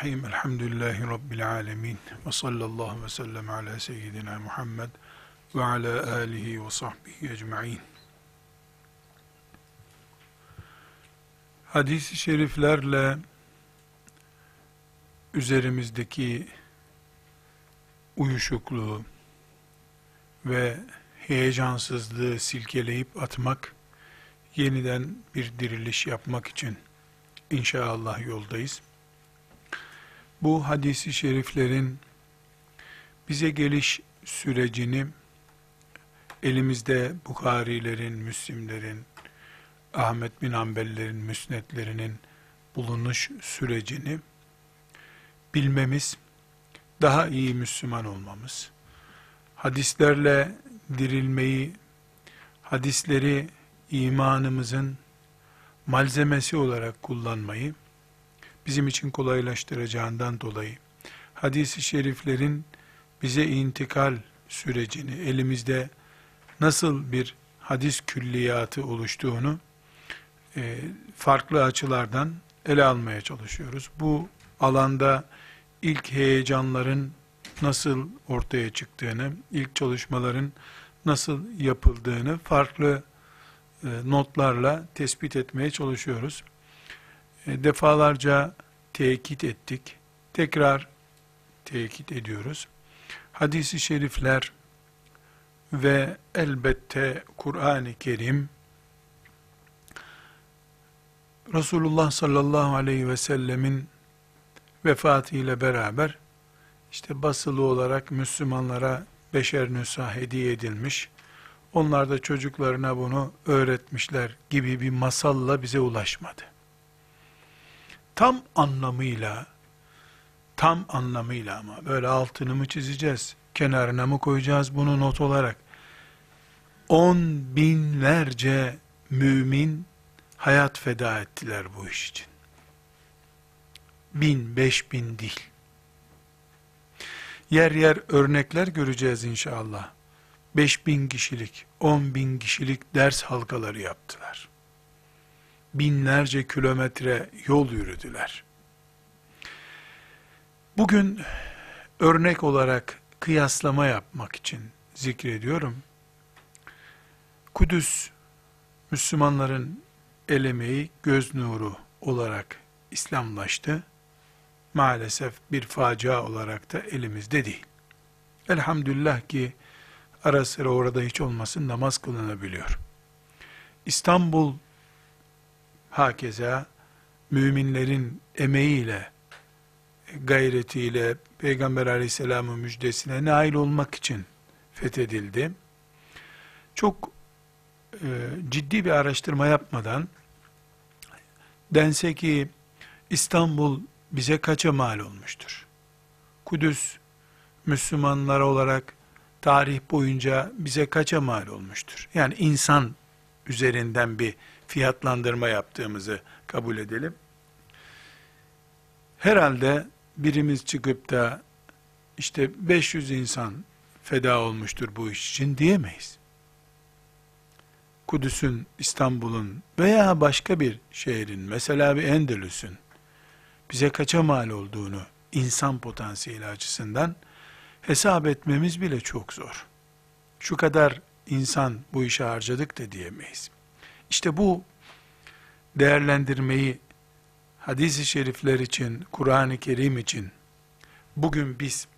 Bismillahirrahmanirrahim. Elhamdülillahi Rabbil alemin. Ve sallallahu ve sellem ala seyyidina Muhammed ve ala alihi ve sahbihi ecma'in. Hadis-i şeriflerle üzerimizdeki uyuşukluğu ve heyecansızlığı silkeleyip atmak, yeniden bir diriliş yapmak için İnşallah yoldayız. Bu hadisi şeriflerin bize geliş sürecini elimizde Bukharilerin, Müslimlerin, Ahmet bin Hanbellerin müsnetlerinin bulunuş sürecini bilmemiz, daha iyi Müslüman olmamız, hadislerle dirilmeyi, hadisleri imanımızın malzemesi olarak kullanmayı bizim için kolaylaştıracağından dolayı hadisi şeriflerin bize intikal sürecini elimizde nasıl bir hadis külliyatı oluştuğunu e, farklı açılardan ele almaya çalışıyoruz. Bu alanda ilk heyecanların nasıl ortaya çıktığını, ilk çalışmaların nasıl yapıldığını farklı e, notlarla tespit etmeye çalışıyoruz. E, defalarca tekit ettik. Tekrar tekit ediyoruz. Hadis-i şerifler ve elbette Kur'an-ı Kerim Resulullah sallallahu aleyhi ve sellemin vefatı ile beraber işte basılı olarak Müslümanlara beşer nüsa hediye edilmiş onlar da çocuklarına bunu öğretmişler gibi bir masalla bize ulaşmadı. Tam anlamıyla, tam anlamıyla ama böyle altını mı çizeceğiz, kenarına mı koyacağız bunu not olarak? On binlerce mümin hayat feda ettiler bu iş için. Bin, beş bin değil. Yer yer örnekler göreceğiz inşallah. 5 bin kişilik, 10 bin kişilik ders halkaları yaptılar. Binlerce kilometre yol yürüdüler. Bugün örnek olarak kıyaslama yapmak için zikrediyorum. Kudüs, Müslümanların el emeği, göz nuru olarak İslamlaştı. Maalesef bir facia olarak da elimizde değil. Elhamdülillah ki ara sıra orada hiç olmasın namaz kılınabiliyor. İstanbul hakeza müminlerin emeğiyle, gayretiyle Peygamber aleyhisselamın müjdesine nail olmak için fethedildi. Çok e, ciddi bir araştırma yapmadan dense ki İstanbul bize kaça mal olmuştur? Kudüs Müslümanlar olarak tarih boyunca bize kaça mal olmuştur? Yani insan üzerinden bir fiyatlandırma yaptığımızı kabul edelim. Herhalde birimiz çıkıp da işte 500 insan feda olmuştur bu iş için diyemeyiz. Kudüs'ün, İstanbul'un veya başka bir şehrin, mesela bir Endülüs'ün bize kaça mal olduğunu insan potansiyeli açısından hesap etmemiz bile çok zor. Şu kadar insan bu işe harcadık da diyemeyiz. İşte bu değerlendirmeyi hadis-i şerifler için, Kur'an-ı Kerim için bugün biz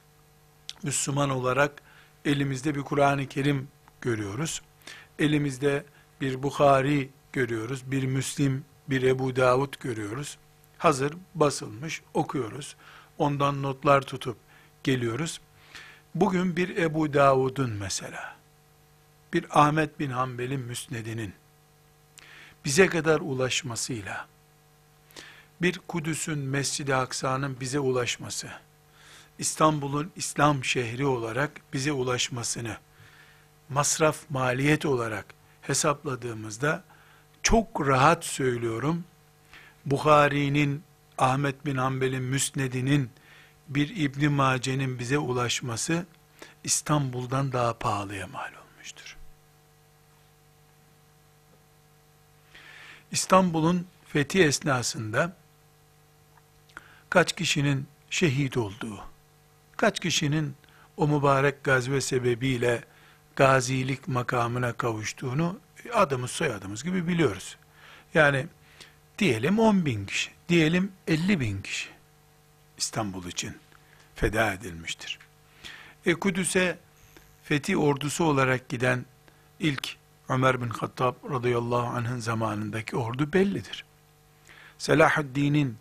Müslüman olarak elimizde bir Kur'an-ı Kerim görüyoruz. Elimizde bir Bukhari görüyoruz, bir Müslim, bir Ebu Davud görüyoruz. Hazır basılmış okuyoruz. Ondan notlar tutup geliyoruz. Bugün bir Ebu Davud'un mesela, bir Ahmet bin Hanbel'in müsnedinin bize kadar ulaşmasıyla, bir Kudüs'ün Mescid-i Aksa'nın bize ulaşması, İstanbul'un İslam şehri olarak bize ulaşmasını, masraf maliyet olarak hesapladığımızda, çok rahat söylüyorum, Bukhari'nin, Ahmet bin Hanbel'in müsnedinin, bir İbn Mace'nin bize ulaşması İstanbul'dan daha pahalıya mal olmuştur. İstanbul'un fethi esnasında kaç kişinin şehit olduğu, kaç kişinin o mübarek gazve sebebiyle gazilik makamına kavuştuğunu adımız soyadımız gibi biliyoruz. Yani diyelim 10 bin kişi, diyelim 50 bin kişi İstanbul için feda edilmiştir. E Kudüs'e fethi ordusu olarak giden Ömer bin Hattab radıyallahu anh'ın zamanındaki ordu bellidir. Selahaddin'in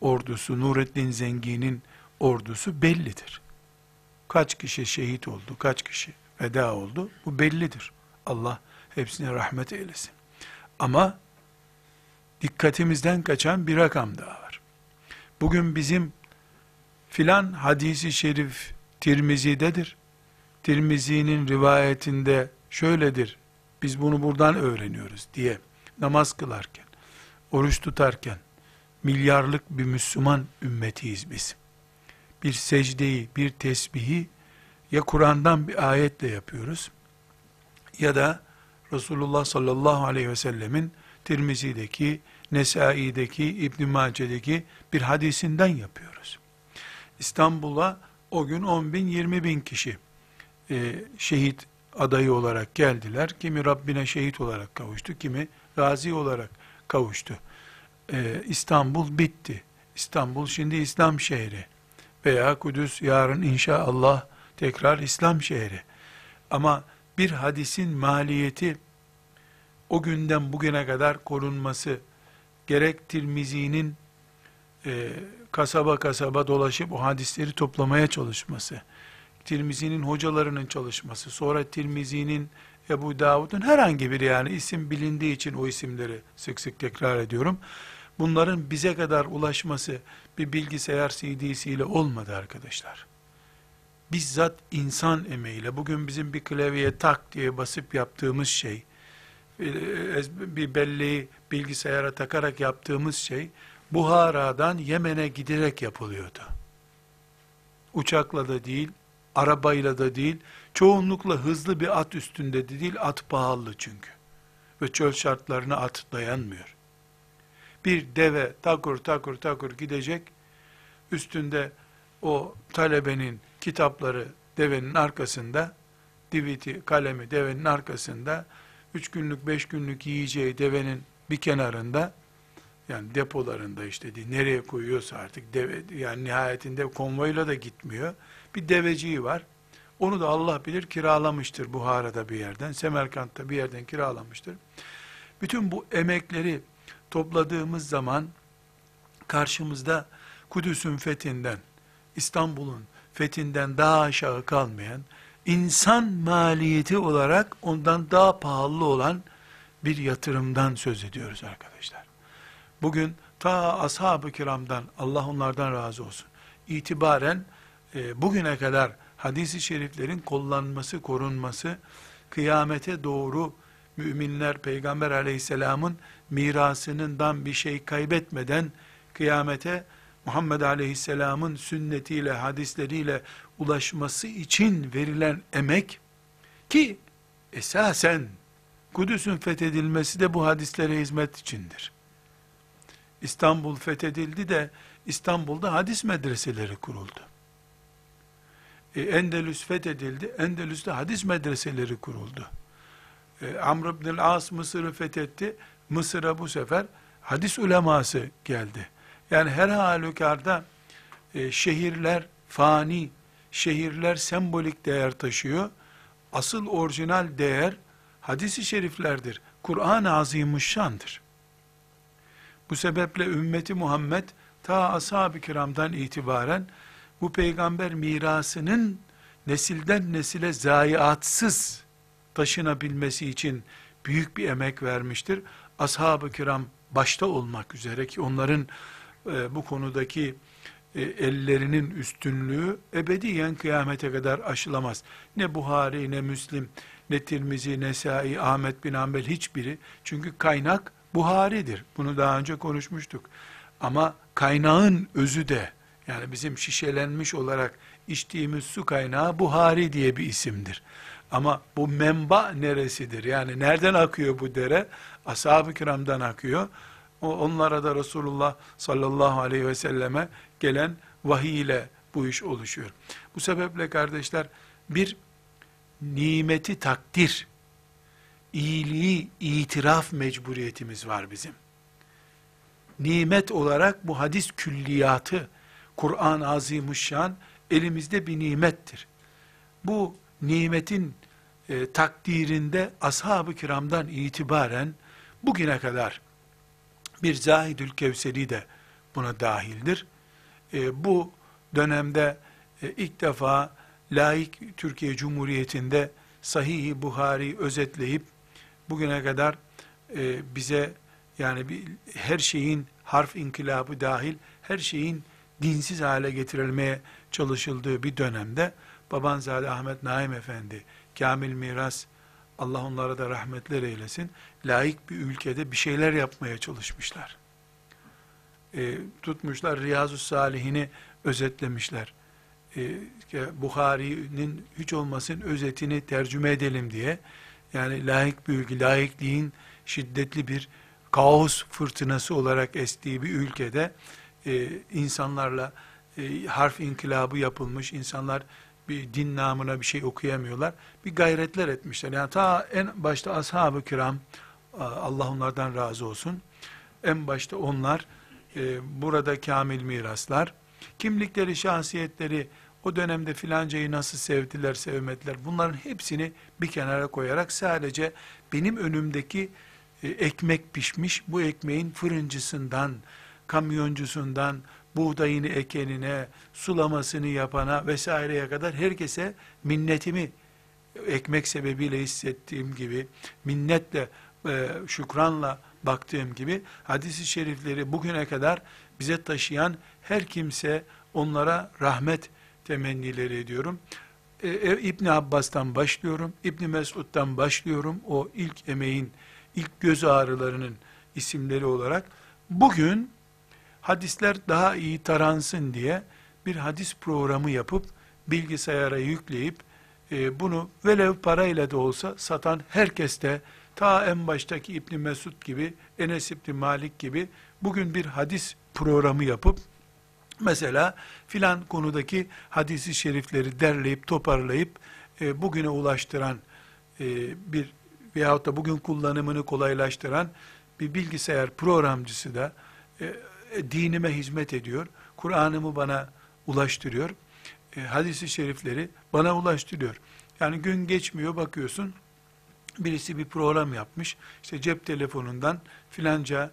ordusu, Nureddin Zengi'nin ordusu bellidir. Kaç kişi şehit oldu, kaç kişi feda oldu bu bellidir. Allah hepsine rahmet eylesin. Ama dikkatimizden kaçan bir rakam daha var. Bugün bizim filan hadisi şerif Tirmizi'dedir. Tirmizi'nin rivayetinde şöyledir. Biz bunu buradan öğreniyoruz diye namaz kılarken, oruç tutarken milyarlık bir Müslüman ümmetiyiz biz. Bir secdeyi, bir tesbihi ya Kur'an'dan bir ayetle yapıyoruz ya da Resulullah sallallahu aleyhi ve sellemin Tirmizi'deki, Nesai'deki, İbn Mace'deki bir hadisinden yapıyoruz. İstanbul'a o gün 10 bin, 20 bin kişi e, şehit adayı olarak geldiler. Kimi Rabbine şehit olarak kavuştu, kimi gazi olarak kavuştu. E, İstanbul bitti. İstanbul şimdi İslam şehri. Veya Kudüs yarın inşallah tekrar İslam şehri. Ama bir hadisin maliyeti o günden bugüne kadar korunması gerek Tirmizi'nin e, kasaba kasaba dolaşıp o hadisleri toplamaya çalışması, Tirmizi'nin hocalarının çalışması, sonra Tirmizi'nin Ebu Davud'un herhangi bir yani isim bilindiği için o isimleri sık sık tekrar ediyorum. Bunların bize kadar ulaşması bir bilgisayar CD'siyle olmadı arkadaşlar. Bizzat insan emeğiyle bugün bizim bir klavyeye tak diye basıp yaptığımız şey, bir belleği bilgisayara takarak yaptığımız şey, Buhara'dan Yemen'e giderek yapılıyordu. Uçakla da değil, arabayla da değil, çoğunlukla hızlı bir at üstünde de değil, at pahalı çünkü. Ve çöl şartlarına at dayanmıyor. Bir deve takur takur takur gidecek, üstünde o talebenin kitapları devenin arkasında, diviti, kalemi devenin arkasında, üç günlük, beş günlük yiyeceği devenin bir kenarında, yani depolarında işte nereye koyuyorsa artık deve, yani nihayetinde konvoyla da gitmiyor. Bir deveciği var. Onu da Allah bilir kiralamıştır Buhara'da bir yerden, Semerkant'ta bir yerden kiralamıştır. Bütün bu emekleri topladığımız zaman karşımızda Kudüs'ün fethinden, İstanbul'un fethinden daha aşağı kalmayan, insan maliyeti olarak ondan daha pahalı olan bir yatırımdan söz ediyoruz arkadaşlar. Bugün ta ashab-ı kiramdan, Allah onlardan razı olsun, itibaren e, bugüne kadar hadisi şeriflerin kullanması, korunması, kıyamete doğru müminler Peygamber aleyhisselamın mirasından bir şey kaybetmeden kıyamete Muhammed aleyhisselamın sünnetiyle, hadisleriyle ulaşması için verilen emek ki esasen Kudüs'ün fethedilmesi de bu hadislere hizmet içindir. İstanbul fethedildi de İstanbul'da hadis medreseleri kuruldu. E, Endülüs fethedildi, Endülüs'te hadis medreseleri kuruldu. E, Amr ibn As Mısır'ı fethetti, Mısır'a bu sefer hadis uleması geldi. Yani her halükarda e, şehirler fani, şehirler sembolik değer taşıyor. Asıl orijinal değer hadisi şeriflerdir. Kur'an-ı Azimuşşan'dır. Bu sebeple ümmeti Muhammed ta ashab-ı kiramdan itibaren bu peygamber mirasının nesilden nesile zayiatsız taşınabilmesi için büyük bir emek vermiştir. Ashab-ı kiram başta olmak üzere ki onların e, bu konudaki e, ellerinin üstünlüğü ebediyen kıyamete kadar aşılamaz. Ne Buhari, ne Müslim, ne Tirmizi, Nesai, Ahmet bin Hanbel hiçbiri. Çünkü kaynak Buhari'dir. Bunu daha önce konuşmuştuk. Ama kaynağın özü de yani bizim şişelenmiş olarak içtiğimiz su kaynağı Buhari diye bir isimdir. Ama bu menba neresidir? Yani nereden akıyor bu dere? Ashab-ı kiramdan akıyor. Onlara da Resulullah sallallahu aleyhi ve selleme gelen vahiy ile bu iş oluşuyor. Bu sebeple kardeşler bir nimeti takdir, iyiliği itiraf mecburiyetimiz var bizim. Nimet olarak bu hadis külliyatı, Kur'an-ı Azimuşşan elimizde bir nimettir. Bu nimetin e, takdirinde ashab-ı kiramdan itibaren bugüne kadar bir Zahidül Kevseri de buna dahildir. E, bu dönemde e, ilk defa laik Türkiye Cumhuriyeti'nde Sahih-i Buhari özetleyip bugüne kadar e, bize yani bir, her şeyin harf inkılabı dahil her şeyin dinsiz hale getirilmeye çalışıldığı bir dönemde Babanzade Ahmet Naim Efendi, Kamil Miras, Allah onlara da rahmetler eylesin, laik bir ülkede bir şeyler yapmaya çalışmışlar. E, tutmuşlar Riyazu Salihini özetlemişler. E, Bukhari'nin hiç olmasın özetini tercüme edelim diye, yani laik bir ülke, laikliğin şiddetli bir kaos fırtınası olarak estiği bir ülkede, e, insanlarla e, harf inkılabı yapılmış, insanlar bir din namına bir şey okuyamıyorlar. Bir gayretler etmişler. Yani ta en başta ashab-ı kiram, Allah onlardan razı olsun. En başta onlar, e, burada kamil miraslar, kimlikleri, şahsiyetleri, o dönemde filancayı nasıl sevdiler, sevmediler, bunların hepsini bir kenara koyarak sadece benim önümdeki e, ekmek pişmiş, bu ekmeğin fırıncısından, kamyoncusundan, buğdayını ekenine, sulamasını yapana vesaireye kadar herkese minnetimi ekmek sebebiyle hissettiğim gibi, minnetle, e, şükranla baktığım gibi, hadisi şerifleri bugüne kadar bize taşıyan her kimse onlara rahmet temennileri ediyorum. E, e, İbn Abbas'tan başlıyorum, İbn Mesud'dan başlıyorum, o ilk emeğin, ilk göz ağrılarının isimleri olarak. Bugün hadisler daha iyi taransın diye bir hadis programı yapıp bilgisayara yükleyip e, bunu velev parayla da olsa satan herkes de ta en baştaki İbn Mesud gibi, Enes İbn Malik gibi bugün bir hadis programı yapıp mesela filan konudaki hadisi şerifleri derleyip toparlayıp e, bugüne ulaştıran e, bir veyahut da bugün kullanımını kolaylaştıran bir bilgisayar programcısı da e, dinime hizmet ediyor. Kur'an'ımı bana ulaştırıyor. E, hadisi şerifleri bana ulaştırıyor. Yani gün geçmiyor bakıyorsun birisi bir program yapmış. İşte cep telefonundan filanca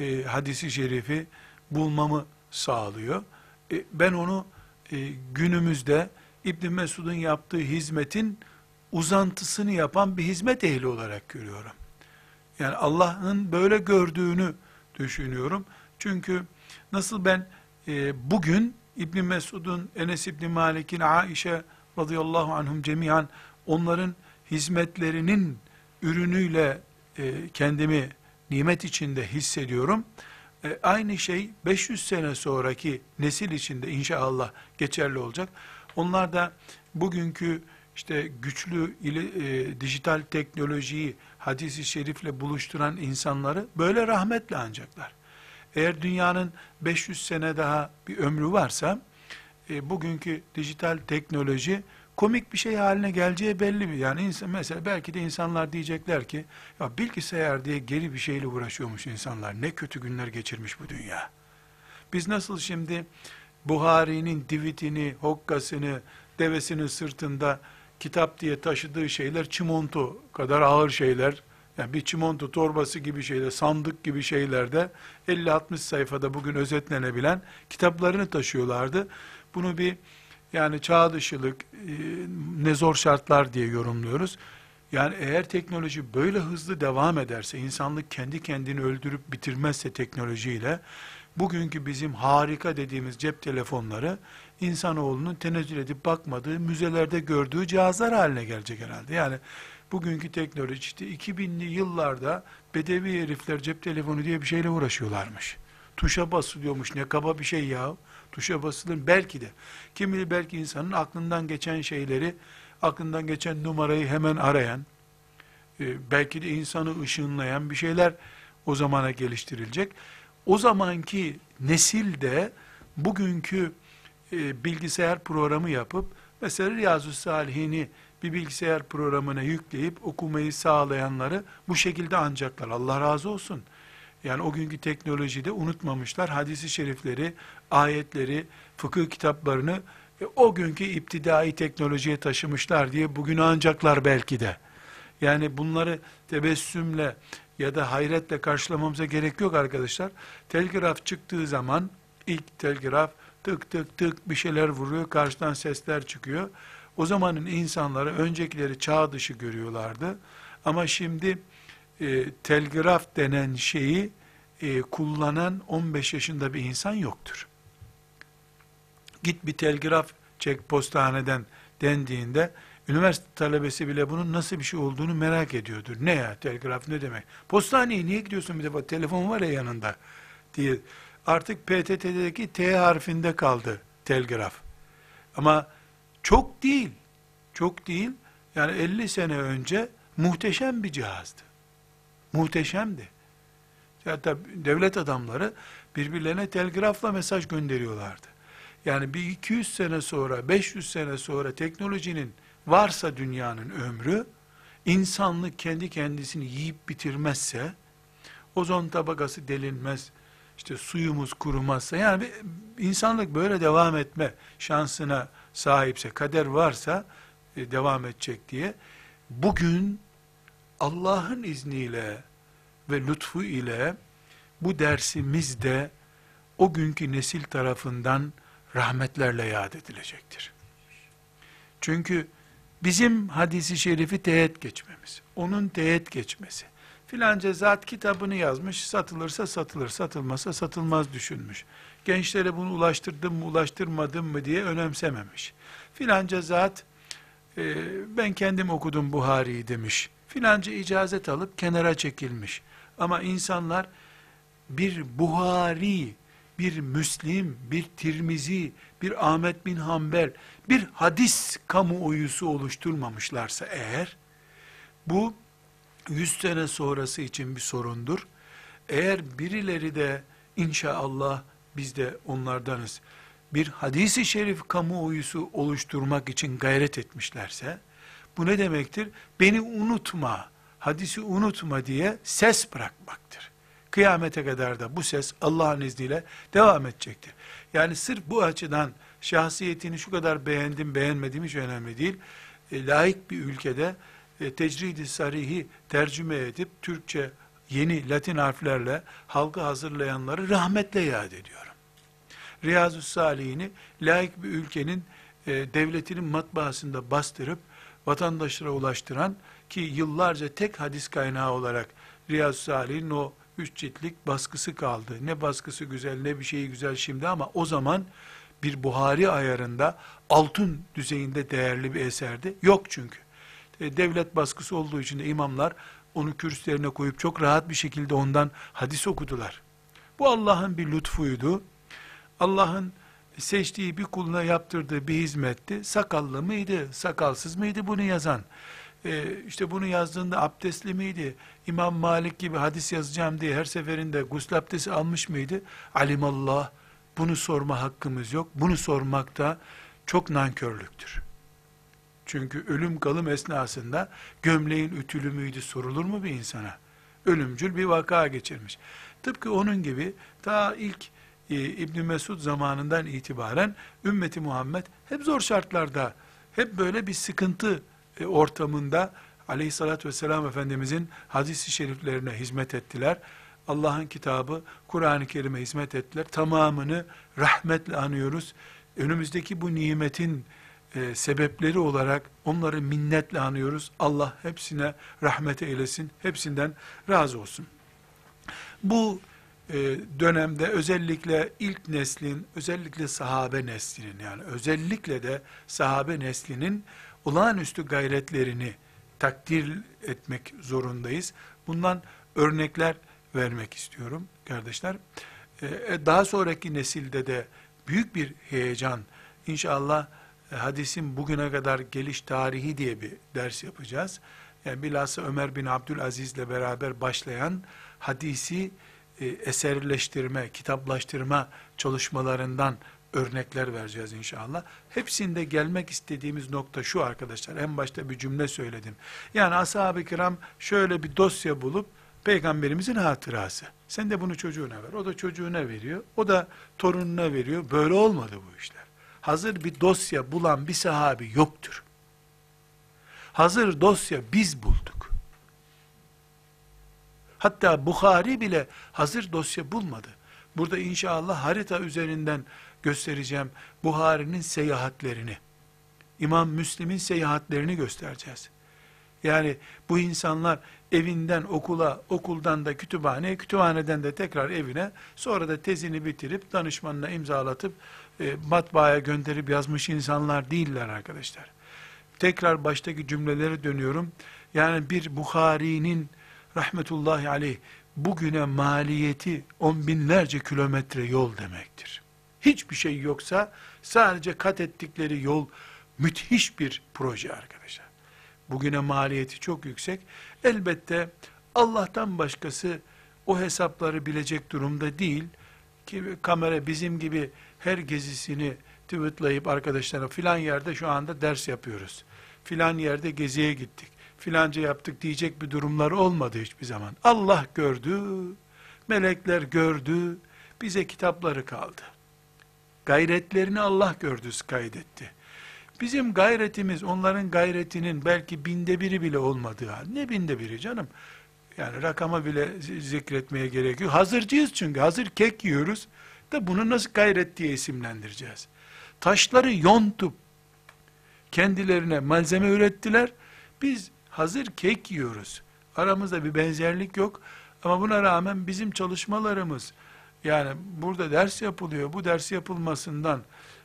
e, hadisi şerifi bulmamı sağlıyor. E, ben onu e, günümüzde İbn Mesud'un yaptığı hizmetin uzantısını yapan bir hizmet ehli olarak görüyorum. Yani Allah'ın böyle gördüğünü düşünüyorum. Çünkü nasıl ben e, bugün İbn Mesud'un, Enes İbn Malik'in, Aişe radıyallahu anhum cemiyan onların hizmetlerinin ürünüyle e, kendimi nimet içinde hissediyorum. E, aynı şey 500 sene sonraki nesil içinde inşallah geçerli olacak. Onlar da bugünkü işte güçlü e, dijital teknolojiyi hadisi şerifle buluşturan insanları böyle rahmetle ancaklar. Eğer dünyanın 500 sene daha bir ömrü varsa, e, bugünkü dijital teknoloji komik bir şey haline geleceği belli bir. Yani insan, mesela belki de insanlar diyecekler ki, ya bilgisayar diye geri bir şeyle uğraşıyormuş insanlar. Ne kötü günler geçirmiş bu dünya. Biz nasıl şimdi Buhari'nin divitini, hokkasını, devesinin sırtında kitap diye taşıdığı şeyler çimonto kadar ağır şeyler, yani bir çimento torbası gibi şeyler, sandık gibi şeylerde 50-60 sayfada bugün özetlenebilen kitaplarını taşıyorlardı. Bunu bir yani çağ dışılık, e, ne zor şartlar diye yorumluyoruz. Yani eğer teknoloji böyle hızlı devam ederse, insanlık kendi kendini öldürüp bitirmezse teknolojiyle, bugünkü bizim harika dediğimiz cep telefonları, insanoğlunun tenezzül edip bakmadığı, müzelerde gördüğü cihazlar haline gelecek herhalde. Yani bugünkü teknoloji işte 2000'li yıllarda bedevi herifler cep telefonu diye bir şeyle uğraşıyorlarmış. Tuşa basılıyormuş ne kaba bir şey ya. Tuşa basılır belki de. Kim bilir belki insanın aklından geçen şeyleri, aklından geçen numarayı hemen arayan, e, belki de insanı ışınlayan bir şeyler o zamana geliştirilecek. O zamanki nesil de bugünkü e, bilgisayar programı yapıp mesela Riyazu Salihini bir bilgisayar programına yükleyip okumayı sağlayanları bu şekilde ancaklar. Allah razı olsun. Yani o günkü teknolojide unutmamışlar. Hadisi şerifleri, ayetleri, fıkıh kitaplarını e, o günkü iptidai teknolojiye taşımışlar diye bugün ancaklar belki de. Yani bunları tebessümle ya da hayretle karşılamamıza gerek yok arkadaşlar. Telgraf çıktığı zaman ilk telgraf tık tık tık bir şeyler vuruyor, karşıdan sesler çıkıyor. O zamanın insanları öncekileri çağ dışı görüyorlardı. Ama şimdi e, telgraf denen şeyi e, kullanan 15 yaşında bir insan yoktur. Git bir telgraf çek postaneden dendiğinde üniversite talebesi bile bunun nasıl bir şey olduğunu merak ediyordur. Ne ya telgraf ne demek? Postaneye niye gidiyorsun bir defa telefon var ya yanında diye. Artık PTT'deki T harfinde kaldı telgraf. Ama çok değil. Çok değil. Yani 50 sene önce muhteşem bir cihazdı. Muhteşemdi. Hatta devlet adamları birbirlerine telgrafla mesaj gönderiyorlardı. Yani bir 200 sene sonra, 500 sene sonra teknolojinin varsa dünyanın ömrü, insanlık kendi kendisini yiyip bitirmezse, ozon tabakası delinmez, işte suyumuz kurumazsa, yani bir, insanlık böyle devam etme şansına sahipse, kader varsa e, devam edecek diye, bugün Allah'ın izniyle ve lütfu ile bu dersimizde o günkü nesil tarafından rahmetlerle yad edilecektir. Çünkü bizim hadisi şerifi teğet geçmemiz, onun teğet geçmesi, filanca zat kitabını yazmış, satılırsa satılır, satılmasa satılmaz düşünmüş. Gençlere bunu ulaştırdım mı, ulaştırmadım mı diye önemsememiş. Filanca zat, e, ben kendim okudum Buhari'yi demiş. Filanca icazet alıp kenara çekilmiş. Ama insanlar bir Buhari, bir Müslim, bir Tirmizi, bir Ahmet bin Hanbel, bir hadis kamuoyusu oluşturmamışlarsa eğer, bu 100 sene sonrası için bir sorundur. Eğer birileri de inşallah biz de onlardanız, bir hadisi şerif kamuoyusu oluşturmak için gayret etmişlerse, bu ne demektir? Beni unutma, hadisi unutma diye ses bırakmaktır. Kıyamete kadar da bu ses Allah'ın izniyle devam edecektir. Yani sırf bu açıdan şahsiyetini şu kadar beğendim beğenmedim hiç önemli değil. E, layık bir ülkede e, tecridi sarihi tercüme edip Türkçe yeni Latin harflerle halkı hazırlayanları rahmetle yad ediyorum. Riyazu Salihini layık bir ülkenin e, devletinin matbaasında bastırıp vatandaşlara ulaştıran ki yıllarca tek hadis kaynağı olarak Riyazu Salih'in o üç ciltlik baskısı kaldı. Ne baskısı güzel ne bir şeyi güzel şimdi ama o zaman bir Buhari ayarında altın düzeyinde değerli bir eserdi. Yok çünkü. E, devlet baskısı olduğu için de imamlar onu kürsülerine koyup çok rahat bir şekilde ondan hadis okudular. Bu Allah'ın bir lütfuydu. Allah'ın seçtiği bir kuluna yaptırdığı bir hizmetti. Sakallı mıydı, sakalsız mıydı bunu yazan? Ee, işte bunu yazdığında abdestli miydi? İmam Malik gibi hadis yazacağım diye her seferinde gusül abdesti almış mıydı? Alimallah, bunu sorma hakkımız yok. Bunu sormak da çok nankörlüktür. Çünkü ölüm kalım esnasında gömleğin ütülü müydü sorulur mu bir insana? Ölümcül bir vaka geçirmiş. Tıpkı onun gibi ta ilk e, İbn Mesud zamanından itibaren ümmeti Muhammed hep zor şartlarda, hep böyle bir sıkıntı e, ortamında aleyhissalatü vesselam Efendimizin hadisi şeriflerine hizmet ettiler. Allah'ın kitabı, Kur'an-ı Kerim'e hizmet ettiler. Tamamını rahmetle anıyoruz. Önümüzdeki bu nimetin e, sebepleri olarak onları minnetle anıyoruz. Allah hepsine rahmet eylesin. Hepsinden razı olsun. Bu dönemde özellikle ilk neslin, özellikle sahabe neslinin yani özellikle de sahabe neslinin olağanüstü gayretlerini takdir etmek zorundayız. Bundan örnekler vermek istiyorum kardeşler. Ee, daha sonraki nesilde de büyük bir heyecan, inşallah e, hadisin bugüne kadar geliş tarihi diye bir ders yapacağız. yani bilhassa Ömer bin Abdülaziz ile beraber başlayan hadisi e, eserleştirme, kitaplaştırma çalışmalarından örnekler vereceğiz inşallah. Hepsinde gelmek istediğimiz nokta şu arkadaşlar. En başta bir cümle söyledim. Yani ashab-ı kiram şöyle bir dosya bulup peygamberimizin hatırası. Sen de bunu çocuğuna ver. O da çocuğuna veriyor. O da torununa veriyor. Böyle olmadı bu işler. Hazır bir dosya bulan bir sahabi yoktur. Hazır dosya biz bulduk. Hatta Bukhari bile hazır dosya bulmadı. Burada inşallah harita üzerinden göstereceğim Buhari'nin seyahatlerini. İmam Müslim'in seyahatlerini göstereceğiz. Yani bu insanlar evinden okula, okuldan da kütüphaneye, kütüphaneden de tekrar evine, sonra da tezini bitirip danışmanına imzalatıp e, matbaaya gönderip yazmış insanlar değiller arkadaşlar. Tekrar baştaki cümlelere dönüyorum. Yani bir Bukhari'nin rahmetullahi aleyh bugüne maliyeti on binlerce kilometre yol demektir. Hiçbir şey yoksa sadece kat ettikleri yol müthiş bir proje arkadaşlar. Bugüne maliyeti çok yüksek. Elbette Allah'tan başkası o hesapları bilecek durumda değil. Ki kamera bizim gibi her gezisini tweetlayıp arkadaşlara filan yerde şu anda ders yapıyoruz. Filan yerde geziye gittik. Filanca yaptık diyecek bir durumları olmadı hiçbir zaman. Allah gördü, melekler gördü, bize kitapları kaldı. Gayretlerini Allah gördü, kaydetti. Bizim gayretimiz onların gayretinin belki binde biri bile olmadığı hal. Ne binde biri canım? Yani rakama bile zikretmeye gerek yok. Hazırcıyız çünkü. Hazır kek yiyoruz. Da bunu nasıl gayret diye isimlendireceğiz? Taşları yontup kendilerine malzeme ürettiler. Biz hazır kek yiyoruz. Aramızda bir benzerlik yok. Ama buna rağmen bizim çalışmalarımız yani burada ders yapılıyor. Bu ders yapılmasından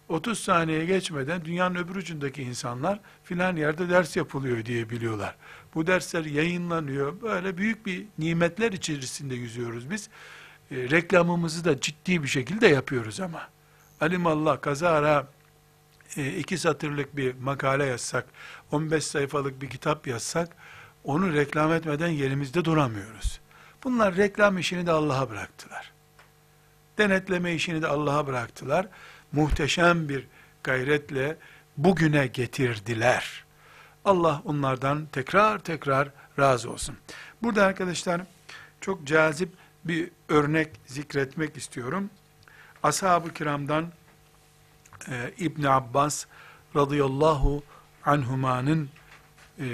30 saniye geçmeden dünyanın öbür ucundaki insanlar filan yerde ders yapılıyor diye biliyorlar. Bu dersler yayınlanıyor. Böyle büyük bir nimetler içerisinde yüzüyoruz biz. E, reklamımızı da ciddi bir şekilde yapıyoruz ama. Alimallah kazara e, iki satırlık bir makale yazsak, 15 sayfalık bir kitap yazsak, onu reklam etmeden yerimizde duramıyoruz. Bunlar reklam işini de Allah'a bıraktılar. Denetleme işini de Allah'a bıraktılar muhteşem bir gayretle bugüne getirdiler. Allah onlardan tekrar tekrar razı olsun. Burada arkadaşlar çok cazip bir örnek zikretmek istiyorum. Ashab-ı kiramdan e, İbn Abbas radıyallahu anhumanın e,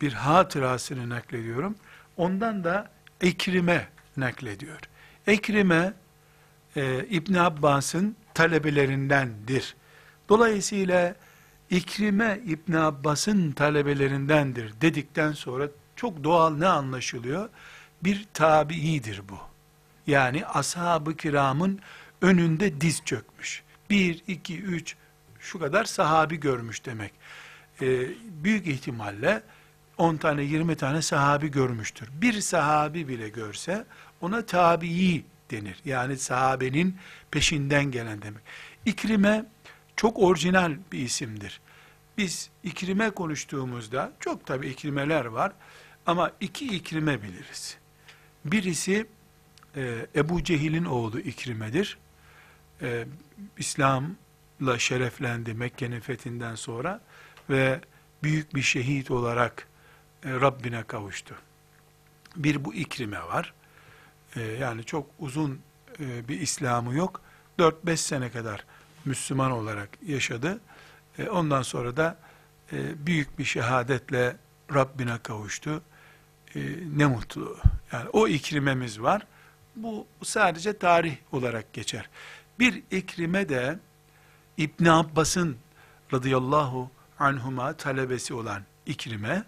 bir hatırasını naklediyorum. Ondan da Ekrime naklediyor. Ekrime e, İbn Abbas'ın talebelerindendir. Dolayısıyla İkrime İbn Abbas'ın talebelerindendir dedikten sonra çok doğal ne anlaşılıyor? Bir tabiidir bu. Yani ashab-ı kiramın önünde diz çökmüş. Bir, iki, üç, şu kadar sahabi görmüş demek. Ee, büyük ihtimalle 10 tane 20 tane sahabi görmüştür. Bir sahabi bile görse ona tabii denir. Yani sahabenin peşinden gelen demek. İkrime çok orijinal bir isimdir. Biz ikrime konuştuğumuzda çok tabi ikrimeler var ama iki ikrime biliriz. Birisi e, Ebu Cehil'in oğlu İkrime'dir. E, İslam'la şereflendi Mekke'nin fethinden sonra ve büyük bir şehit olarak e, Rabbine kavuştu. Bir bu İkrime var. E, yani çok uzun e, bir İslam'ı yok. 4-5 sene kadar Müslüman olarak yaşadı. Ondan sonra da büyük bir şehadetle Rabbine kavuştu. Ne mutlu. Yani o ikrimemiz var. Bu sadece tarih olarak geçer. Bir ikrime de İbn Abbas'ın radıyallahu anhuma talebesi olan ikrime,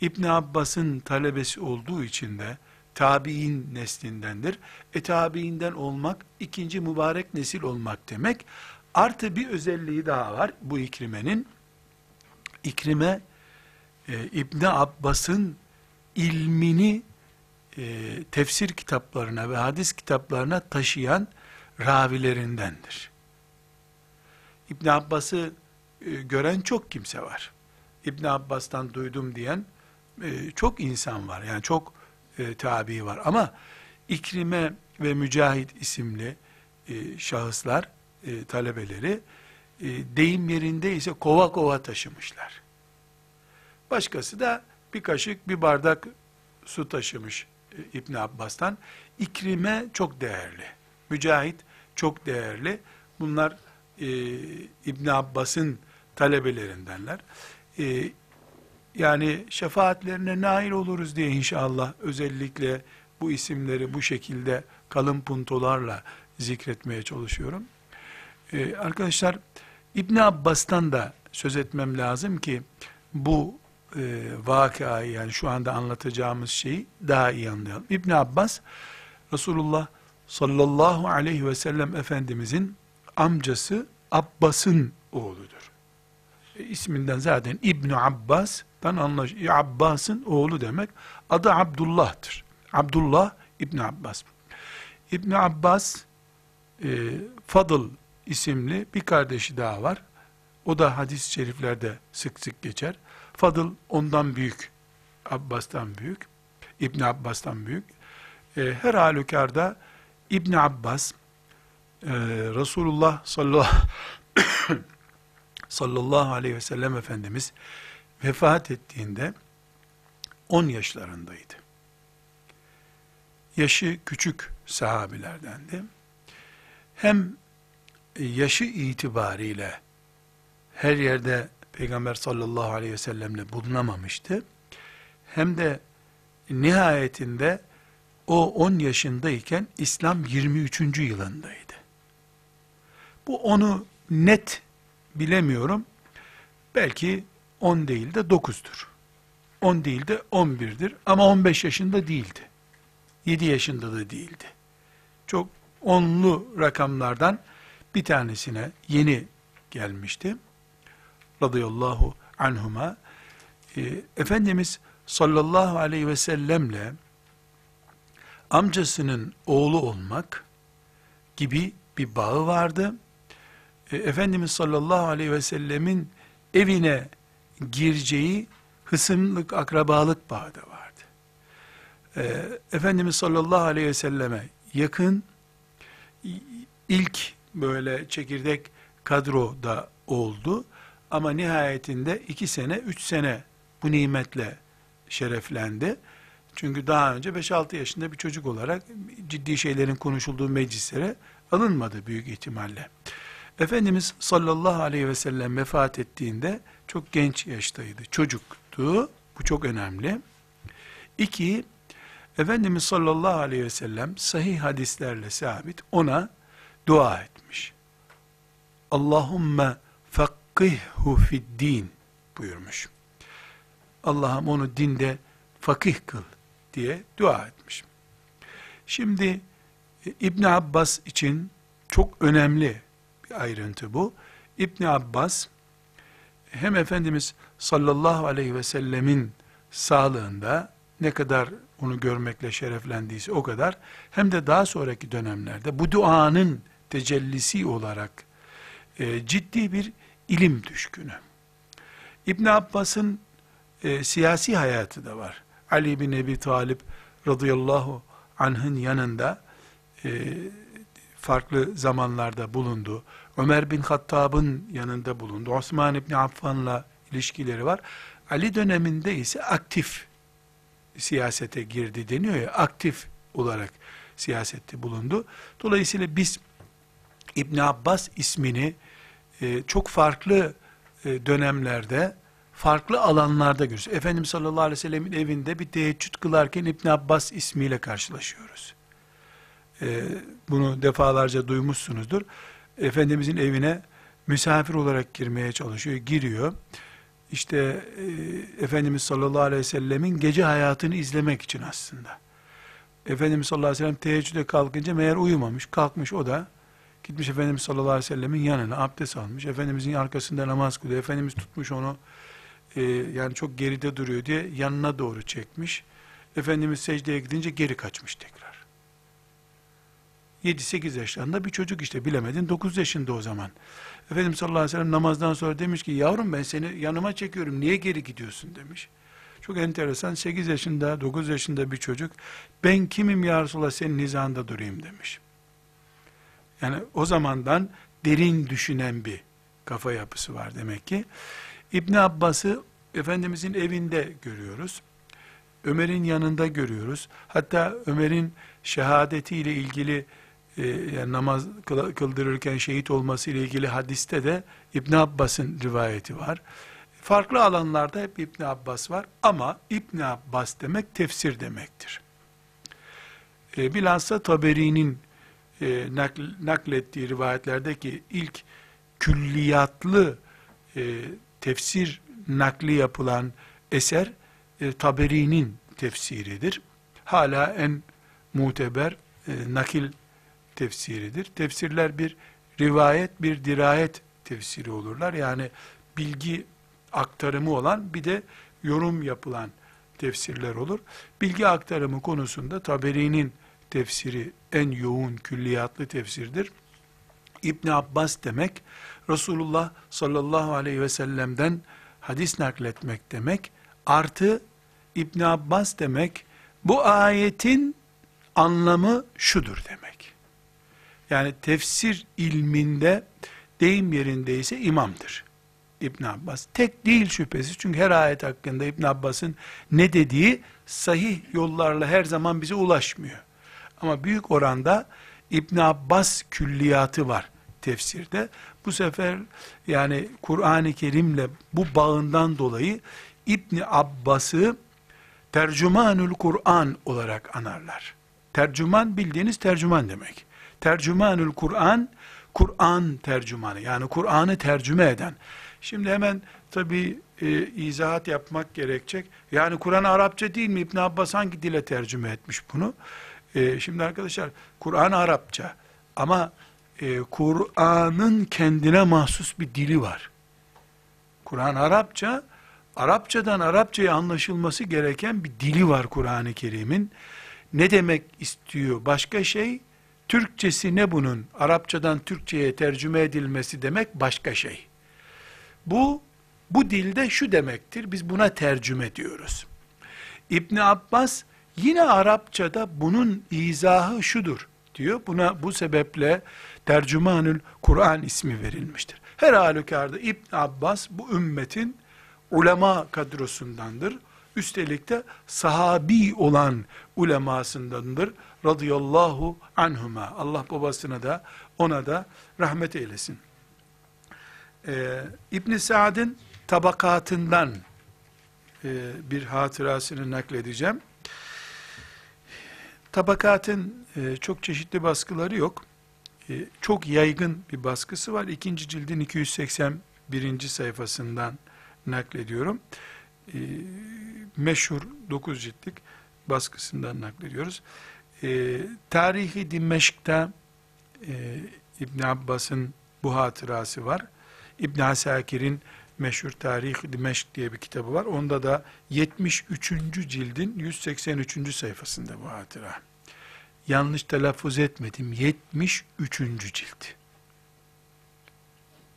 İbn Abbas'ın talebesi olduğu için de tabi'in neslindendir. E tabi'inden olmak, ikinci mübarek nesil olmak demek. Artı bir özelliği daha var bu ikrimenin. İkrime, e, İbni Abbas'ın ilmini e, tefsir kitaplarına ve hadis kitaplarına taşıyan ravilerindendir. İbn Abbas'ı gören çok kimse var. İbn Abbas'tan duydum diyen e, çok insan var. Yani çok e, tabi var. Ama İkrime ve Mücahit isimli e, şahıslar, e, talebeleri e, deyim yerinde ise kova kova taşımışlar. Başkası da bir kaşık, bir bardak su taşımış e, İbn Abbas'tan. İkrime çok değerli. Mücahit çok değerli. Bunlar e, İbn Abbas'ın talebelerindenler. E, yani şefaatlerine nail oluruz diye inşallah özellikle bu isimleri bu şekilde kalın puntolarla zikretmeye çalışıyorum. Ee, arkadaşlar İbn Abbas'tan da söz etmem lazım ki bu e, vakayı yani şu anda anlatacağımız şeyi daha iyi anlayalım. İbn Abbas Resulullah sallallahu aleyhi ve sellem Efendimizin amcası Abbas'ın oğludur. E, isminden zaten İbn Abbas'tan anlaşılıyor. Abbas'ın oğlu demek. Adı Abdullah'tır. Abdullah İbn Abbas. İbn Abbas e, Fadıl isimli bir kardeşi daha var. O da hadis-i şeriflerde sık sık geçer. Fadıl ondan büyük. Abbas'tan büyük. İbn Abbas'tan büyük. E, her halükarda İbn Abbas e, Resulullah sallallahu, sallallahu aleyhi ve sellem Efendimiz vefat ettiğinde 10 yaşlarındaydı. Yaşı küçük sahabilerdendi. Hem yaşı itibariyle her yerde Peygamber sallallahu aleyhi ve sellemle bulunamamıştı. Hem de nihayetinde o 10 yaşındayken İslam 23. yılındaydı. Bu onu net bilemiyorum. Belki 10 değil de 9'dur. 10 değil de 11'dir ama 15 yaşında değildi. 7 yaşında da değildi. Çok onlu rakamlardan bir tanesine yeni gelmişti. Radıyallahu anhuma. E, Efendimiz sallallahu aleyhi ve sellemle amcasının oğlu olmak gibi bir bağı vardı. E, Efendimiz sallallahu aleyhi ve sellemin evine gireceği hısımlık, akrabalık bağı da vardı. E, Efendimiz sallallahu aleyhi ve selleme yakın ilk böyle çekirdek kadroda oldu. Ama nihayetinde iki sene, üç sene bu nimetle şereflendi. Çünkü daha önce 5-6 yaşında bir çocuk olarak ciddi şeylerin konuşulduğu meclislere alınmadı büyük ihtimalle. Efendimiz sallallahu aleyhi ve sellem vefat ettiğinde çok genç yaştaydı, çocuktu. Bu çok önemli. İki, Efendimiz sallallahu aleyhi ve sellem sahih hadislerle sabit ona dua etmiş. Allahümme fakkihhu fid din buyurmuş. Allah'ım onu dinde fakih kıl diye dua etmiş. Şimdi e, İbn Abbas için çok önemli ayrıntı bu. İbn Abbas hem Efendimiz sallallahu aleyhi ve sellemin sağlığında ne kadar onu görmekle şereflendiyse o kadar hem de daha sonraki dönemlerde bu duanın tecellisi olarak e, ciddi bir ilim düşkünü. İbn Abbas'ın e, siyasi hayatı da var. Ali bin Ebi Talip radıyallahu anh'ın yanında e, farklı zamanlarda bulundu. Ömer bin Hattab'ın yanında bulundu. Osman İbni Affan'la ilişkileri var. Ali döneminde ise aktif siyasete girdi deniyor ya, aktif olarak siyasette bulundu. Dolayısıyla biz İbn Abbas ismini e, çok farklı e, dönemlerde, farklı alanlarda görüyoruz. Efendimiz sallallahu aleyhi ve sellemin evinde bir teheccüd kılarken İbn Abbas ismiyle karşılaşıyoruz. E, bunu defalarca duymuşsunuzdur. Efendimizin evine misafir olarak girmeye çalışıyor, giriyor. İşte e, Efendimiz sallallahu aleyhi ve sellemin gece hayatını izlemek için aslında. Efendimiz sallallahu aleyhi ve sellem teheccüde kalkınca meğer uyumamış, kalkmış o da Gitmiş Efendimiz sallallahu aleyhi ve sellemin yanına abdest almış. Efendimizin arkasında namaz kılıyor. Efendimiz tutmuş onu e, yani çok geride duruyor diye yanına doğru çekmiş. Efendimiz secdeye gidince geri kaçmış tekrar. 7-8 yaşlarında bir çocuk işte bilemedin 9 yaşında o zaman. Efendimiz sallallahu aleyhi ve sellem namazdan sonra demiş ki yavrum ben seni yanıma çekiyorum niye geri gidiyorsun demiş. Çok enteresan 8 yaşında 9 yaşında bir çocuk ben kimim ya Resulallah senin hizanda durayım demiş. Yani o zamandan derin düşünen bir kafa yapısı var demek ki. İbn Abbas'ı Efendimizin evinde görüyoruz. Ömer'in yanında görüyoruz. Hatta Ömer'in şehadetiyle ilgili e, yani namaz kıldırırken şehit olması ile ilgili hadiste de İbn Abbas'ın rivayeti var. Farklı alanlarda hep İbn Abbas var ama İbn Abbas demek tefsir demektir. E, bilhassa Taberi'nin e, nakl, naklettiği rivayetlerdeki ilk külliyatlı e, tefsir nakli yapılan eser e, Taberi'nin tefsiridir. Hala en muteber e, nakil tefsiridir. Tefsirler bir rivayet, bir dirayet tefsiri olurlar. Yani bilgi aktarımı olan bir de yorum yapılan tefsirler olur. Bilgi aktarımı konusunda Taberi'nin tefsiri en yoğun külliyatlı tefsirdir. İbn Abbas demek Resulullah sallallahu aleyhi ve sellem'den hadis nakletmek demek. Artı İbn Abbas demek bu ayetin anlamı şudur demek. Yani tefsir ilminde deyim yerindeyse imamdır. İbn Abbas. Tek değil şüphesiz. Çünkü her ayet hakkında İbn Abbas'ın ne dediği sahih yollarla her zaman bize ulaşmıyor. Ama büyük oranda İbn Abbas külliyatı var tefsirde. Bu sefer yani Kur'an-ı Kerim'le bu bağından dolayı İbn Abbas'ı tercümanül Kur'an olarak anarlar. Tercüman bildiğiniz tercüman demek. Tercümanül Kur'an, Kur'an tercümanı yani Kur'an'ı tercüme eden. Şimdi hemen tabi e, izahat yapmak gerekecek. Yani Kur'an Arapça değil mi? İbn Abbas hangi dile tercüme etmiş bunu? E, şimdi arkadaşlar Kur'an Arapça ama e, Kur'an'ın kendine mahsus bir dili var. Kur'an Arapça, Arapçadan Arapçaya anlaşılması gereken bir dili var Kur'an-ı Kerim'in. Ne demek istiyor? Başka şey, Türkçesi ne bunun? Arapçadan Türkçe'ye tercüme edilmesi demek başka şey. Bu, bu dilde şu demektir, biz buna tercüme diyoruz. İbn Abbas, yine Arapçada bunun izahı şudur diyor. Buna bu sebeple tercümanül Kur'an ismi verilmiştir. Her halükarda İbn Abbas bu ümmetin ulema kadrosundandır. Üstelik de sahabi olan ulemasındandır. Radıyallahu anhuma. Allah babasına da ona da rahmet eylesin. Ee, İbn Sa'd'ın tabakatından e, bir hatırasını nakledeceğim. Tabakatın e, çok çeşitli baskıları yok. E, çok yaygın bir baskısı var. İkinci cildin 281. sayfasından naklediyorum. E, meşhur 9 ciltlik baskısından naklediyoruz. E, Tarihi Dimeşk'ta e, İbn Abbas'ın bu hatırası var. İbn Asakir'in meşhur Tarih Dimeşk diye bir kitabı var. Onda da 73. cildin 183. sayfasında bu hatıra. Yanlış telaffuz etmedim. 73. cilt.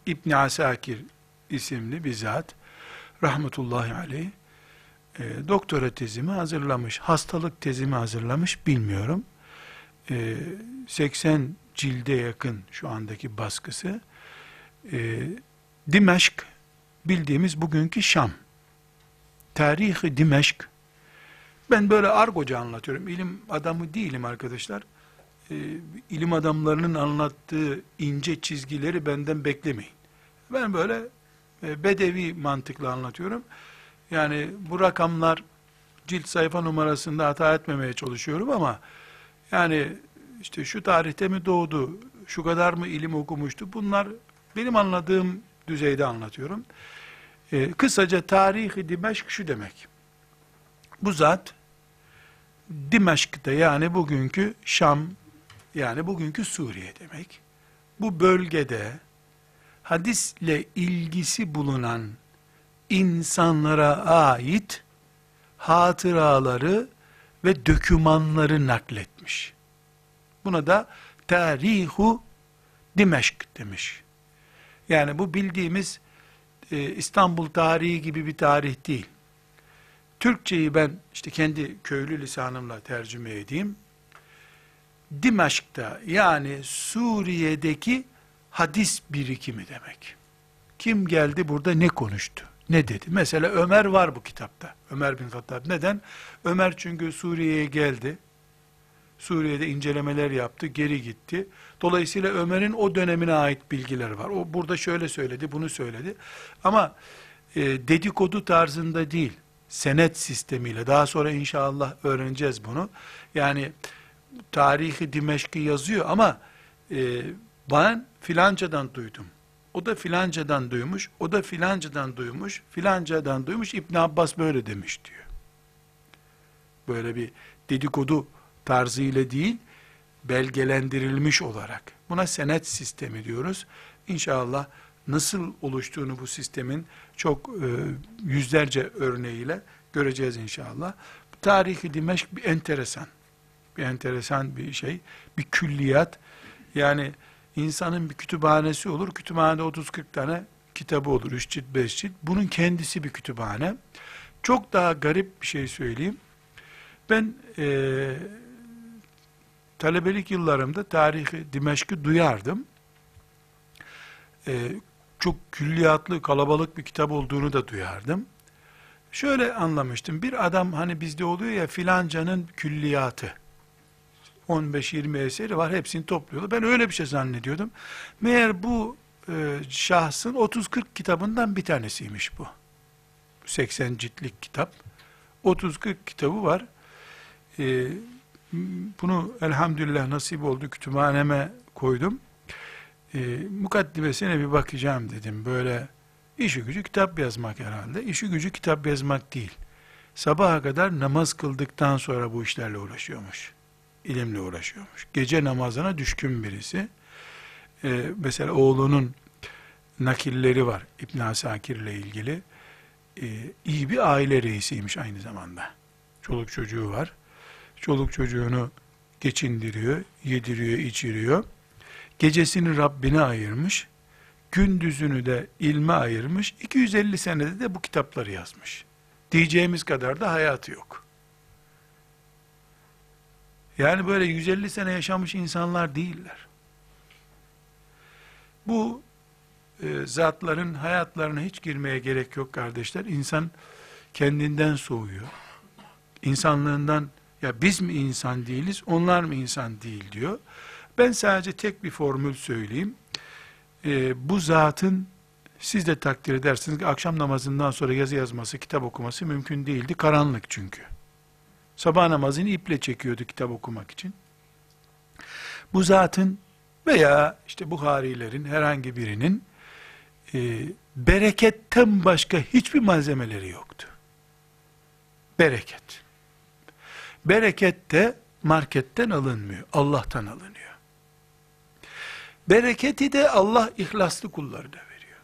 İbn Asakir isimli bir zat rahmetullahi aleyh e, doktora tezimi hazırlamış. Hastalık tezimi hazırlamış bilmiyorum. E, 80 cilde yakın şu andaki baskısı. E, Dimeşk bildiğimiz bugünkü Şam. Tarihi Dimeşk. Ben böyle argoca anlatıyorum. İlim adamı değilim arkadaşlar. E, ilim adamlarının anlattığı ince çizgileri benden beklemeyin. Ben böyle e, bedevi mantıkla anlatıyorum. Yani bu rakamlar cilt sayfa numarasında hata etmemeye çalışıyorum ama yani işte şu tarihte mi doğdu, şu kadar mı ilim okumuştu bunlar benim anladığım düzeyde anlatıyorum. Ee, kısaca tarihi Dimeşk şu demek. Bu zat Dimeşk'te yani bugünkü Şam yani bugünkü Suriye demek. Bu bölgede hadisle ilgisi bulunan insanlara ait hatıraları ve dökümanları nakletmiş. Buna da tarihu Dimeşk demiş. Yani bu bildiğimiz e, İstanbul tarihi gibi bir tarih değil. Türkçeyi ben işte kendi köylü lisanımla tercüme edeyim. Dimeşk'ta yani Suriye'deki hadis birikimi demek. Kim geldi burada ne konuştu? Ne dedi? Mesela Ömer var bu kitapta. Ömer bin Hattab. Neden? Ömer çünkü Suriye'ye geldi. Suriye'de incelemeler yaptı, geri gitti. Dolayısıyla Ömer'in o dönemine ait bilgiler var. O burada şöyle söyledi, bunu söyledi. Ama e, dedikodu tarzında değil, senet sistemiyle. Daha sonra inşallah öğreneceğiz bunu. Yani tarihi Dimeşk'i yazıyor ama e, ben filancadan duydum. O da filancadan duymuş, o da filancadan duymuş, filancadan duymuş, İbn Abbas böyle demiş diyor. Böyle bir dedikodu tarzıyla değil, belgelendirilmiş olarak. Buna senet sistemi diyoruz. İnşallah nasıl oluştuğunu bu sistemin çok e, yüzlerce örneğiyle göreceğiz inşallah. Tarihi Dimeşk bir enteresan. Bir enteresan bir şey. Bir külliyat. Yani insanın bir kütüphanesi olur. Kütüphanede 30-40 tane kitabı olur. 3 cilt, 5 cilt. Bunun kendisi bir kütüphane. Çok daha garip bir şey söyleyeyim. Ben e, talebelik yıllarımda tarihi Dimeşk'i duyardım. E, çok külliyatlı, kalabalık bir kitap olduğunu da duyardım. Şöyle anlamıştım. Bir adam hani bizde oluyor ya filancanın külliyatı. 15-20 eseri var hepsini topluyorlar. Ben öyle bir şey zannediyordum. Meğer bu e, şahsın 30-40 kitabından bir tanesiymiş bu. 80 ciltlik kitap. 30-40 kitabı var. E, bunu elhamdülillah nasip oldu kütüphaneme koydum. E, mukaddimesine bir bakacağım dedim. Böyle işi gücü kitap yazmak herhalde. İşi gücü kitap yazmak değil. Sabaha kadar namaz kıldıktan sonra bu işlerle uğraşıyormuş ilimle uğraşıyormuş. Gece namazına düşkün birisi. Ee, mesela oğlunun nakilleri var İbn Asakir ile ilgili. Ee, iyi bir aile reisiymiş aynı zamanda. Çoluk çocuğu var. Çoluk çocuğunu geçindiriyor, yediriyor, içiriyor. Gecesini Rabbine ayırmış. Gündüzünü de ilme ayırmış. 250 senede de bu kitapları yazmış. Diyeceğimiz kadar da hayatı yok. Yani böyle 150 sene yaşamış insanlar değiller. Bu e, zatların hayatlarına hiç girmeye gerek yok kardeşler. İnsan kendinden soğuyor. İnsanlığından ya biz mi insan değiliz, onlar mı insan değil diyor. Ben sadece tek bir formül söyleyeyim. E, bu zatın siz de takdir edersiniz ki akşam namazından sonra yazı yazması, kitap okuması mümkün değildi. Karanlık çünkü. Sabah namazını iple çekiyordu kitap okumak için. Bu zatın veya işte Buharilerin herhangi birinin e, bereketten başka hiçbir malzemeleri yoktu. Bereket. Bereket de marketten alınmıyor. Allah'tan alınıyor. Bereketi de Allah ihlaslı kullarına veriyor.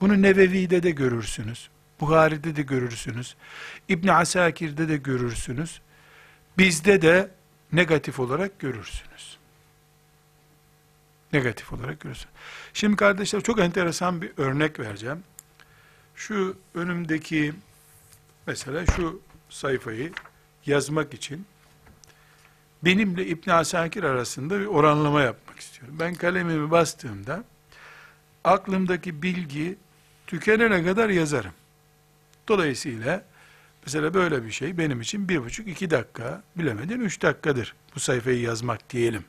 Bunu Nevevi'de de görürsünüz. Buhari'de de görürsünüz. İbn Asakir'de de görürsünüz. Bizde de negatif olarak görürsünüz. Negatif olarak görürsünüz. Şimdi kardeşler çok enteresan bir örnek vereceğim. Şu önümdeki mesela şu sayfayı yazmak için benimle İbn Asakir arasında bir oranlama yapmak istiyorum. Ben kalemimi bastığımda aklımdaki bilgi tükenene kadar yazarım. Dolayısıyla mesela böyle bir şey benim için bir buçuk iki dakika bilemedin üç dakikadır bu sayfayı yazmak diyelim.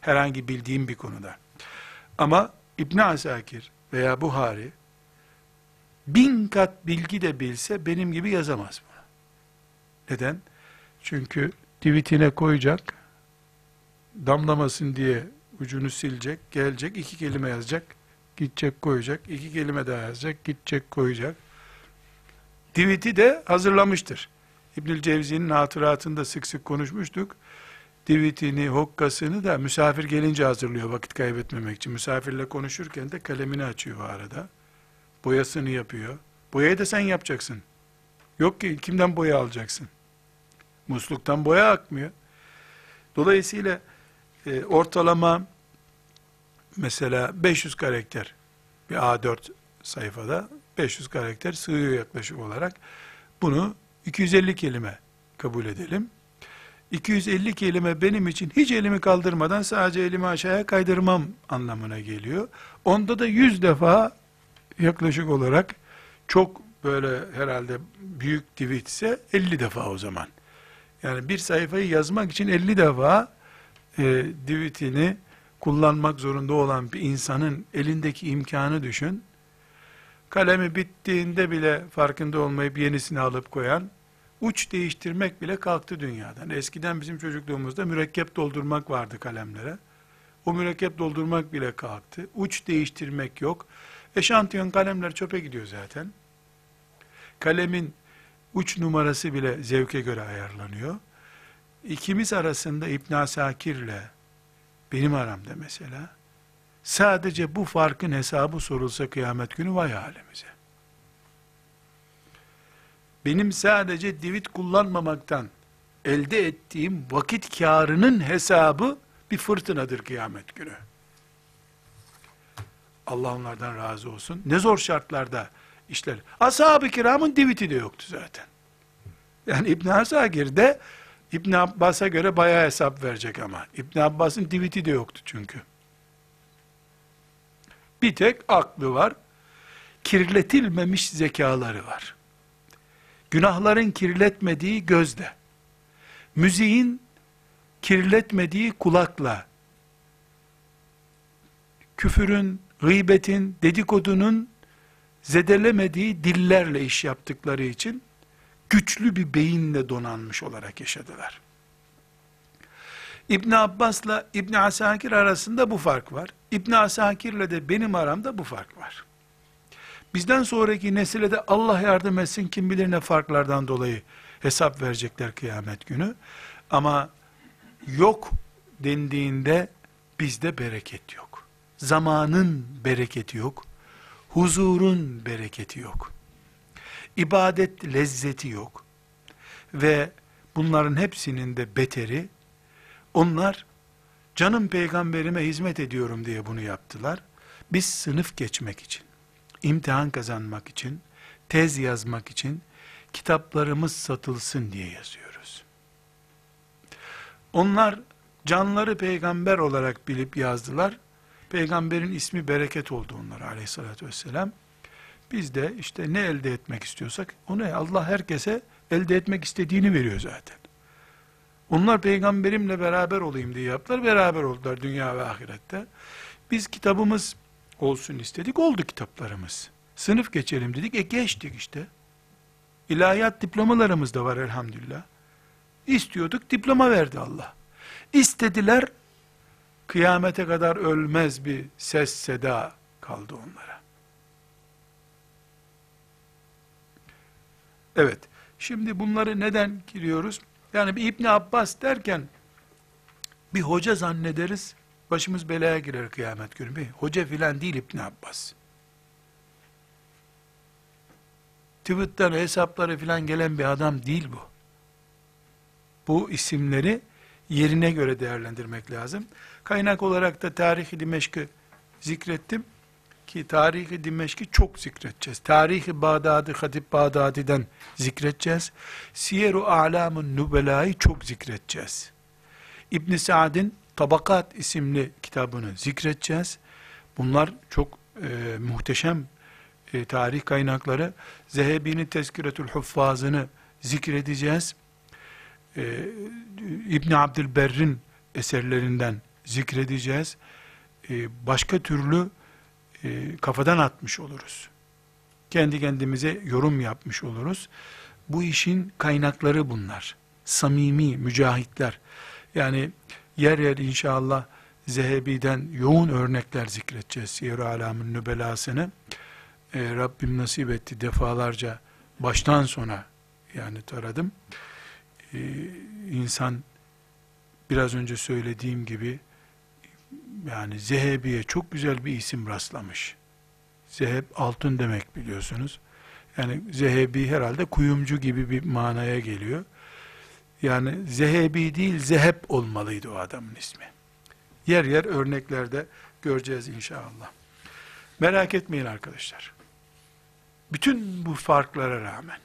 Herhangi bildiğim bir konuda. Ama İbn Asakir veya Buhari bin kat bilgi de bilse benim gibi yazamaz bunu. Neden? Çünkü tweetine koyacak, damlamasın diye ucunu silecek, gelecek, iki kelime yazacak, gidecek koyacak, iki kelime daha yazacak, gidecek koyacak. Diviti de hazırlamıştır. İbnül Cevzi'nin hatıratında sık sık konuşmuştuk. Divitini, hokkasını da misafir gelince hazırlıyor vakit kaybetmemek için. Misafirle konuşurken de kalemini açıyor o arada. Boyasını yapıyor. Boyayı da sen yapacaksın. Yok ki kimden boya alacaksın? Musluktan boya akmıyor. Dolayısıyla e, ortalama mesela 500 karakter bir A4 sayfada 500 karakter sığıyor yaklaşık olarak. Bunu 250 kelime kabul edelim. 250 kelime benim için hiç elimi kaldırmadan sadece elimi aşağıya kaydırmam anlamına geliyor. Onda da 100 defa yaklaşık olarak çok böyle herhalde büyük tweet ise 50 defa o zaman. Yani bir sayfayı yazmak için 50 defa e, tweetini kullanmak zorunda olan bir insanın elindeki imkanı düşün. Kalemi bittiğinde bile farkında olmayıp yenisini alıp koyan, uç değiştirmek bile kalktı dünyadan. Eskiden bizim çocukluğumuzda mürekkep doldurmak vardı kalemlere. O mürekkep doldurmak bile kalktı. Uç değiştirmek yok. Eşantiyon kalemler çöpe gidiyor zaten. Kalemin uç numarası bile zevke göre ayarlanıyor. İkimiz arasında İbn Asakir'le benim aramda mesela sadece bu farkın hesabı sorulsa kıyamet günü vay halimize. Benim sadece divit kullanmamaktan elde ettiğim vakit karının hesabı bir fırtınadır kıyamet günü. Allah onlardan razı olsun. Ne zor şartlarda işler. Ashab-ı kiramın diviti de yoktu zaten. Yani İbn Asakir'de İbn Abbas'a göre bayağı hesap verecek ama. İbn Abbas'ın diviti de yoktu çünkü. Bir tek aklı var. Kirletilmemiş zekaları var. Günahların kirletmediği gözle. Müziğin kirletmediği kulakla. Küfürün, gıybetin, dedikodunun zedelemediği dillerle iş yaptıkları için güçlü bir beyinle donanmış olarak yaşadılar. İbn Abbas'la İbn Asakir arasında bu fark var. İbn Asakir'le de benim aramda bu fark var. Bizden sonraki nesile de Allah yardım etsin kim bilir ne farklardan dolayı hesap verecekler kıyamet günü. Ama yok dendiğinde bizde bereket yok. Zamanın bereketi yok. Huzurun bereketi yok ibadet lezzeti yok. Ve bunların hepsinin de beteri, onlar canım peygamberime hizmet ediyorum diye bunu yaptılar. Biz sınıf geçmek için, imtihan kazanmak için, tez yazmak için, kitaplarımız satılsın diye yazıyoruz. Onlar canları peygamber olarak bilip yazdılar. Peygamberin ismi bereket oldu onlara aleyhissalatü vesselam. Biz de işte ne elde etmek istiyorsak onu Allah herkese elde etmek istediğini veriyor zaten. Onlar peygamberimle beraber olayım diye yaptılar. Beraber oldular dünya ve ahirette. Biz kitabımız olsun istedik. Oldu kitaplarımız. Sınıf geçelim dedik. E geçtik işte. İlahiyat diplomalarımız da var elhamdülillah. İstiyorduk diploma verdi Allah. İstediler kıyamete kadar ölmez bir ses seda kaldı onlara. Evet. Şimdi bunları neden giriyoruz? Yani bir İbni Abbas derken bir hoca zannederiz. Başımız belaya girer kıyamet günü. Bir hoca filan değil İbni Abbas. Twitter'dan hesapları filan gelen bir adam değil bu. Bu isimleri yerine göre değerlendirmek lazım. Kaynak olarak da Tarih-i Dimeşk'ı zikrettim ki tarihi Dimeşk'i çok zikredeceğiz. Tarihi Bağdadi, Hatip Bağdadi'den zikredeceğiz. Siyer-u A'lamun Nubela'yı çok zikredeceğiz. İbn Sa'd'in Tabakat isimli kitabını zikredeceğiz. Bunlar çok e, muhteşem e, tarih kaynakları. Zehebi'nin Tezkiretül Huffazını zikredeceğiz. E, İbn Abdülberr'in eserlerinden zikredeceğiz. E, başka türlü e, kafadan atmış oluruz. Kendi kendimize yorum yapmış oluruz. Bu işin kaynakları bunlar. Samimi mücahitler. Yani yer yer inşallah Zehebi'den yoğun örnekler zikredeceğiz. Siyer-i Alam'ın nübelasını. E, Rabbim nasip etti defalarca baştan sona yani taradım. E, insan biraz önce söylediğim gibi yani Zehebi'ye çok güzel bir isim rastlamış. Zeheb altın demek biliyorsunuz. Yani Zehebi herhalde kuyumcu gibi bir manaya geliyor. Yani Zehebi değil Zeheb olmalıydı o adamın ismi. Yer yer örneklerde göreceğiz inşallah. Merak etmeyin arkadaşlar. Bütün bu farklara rağmen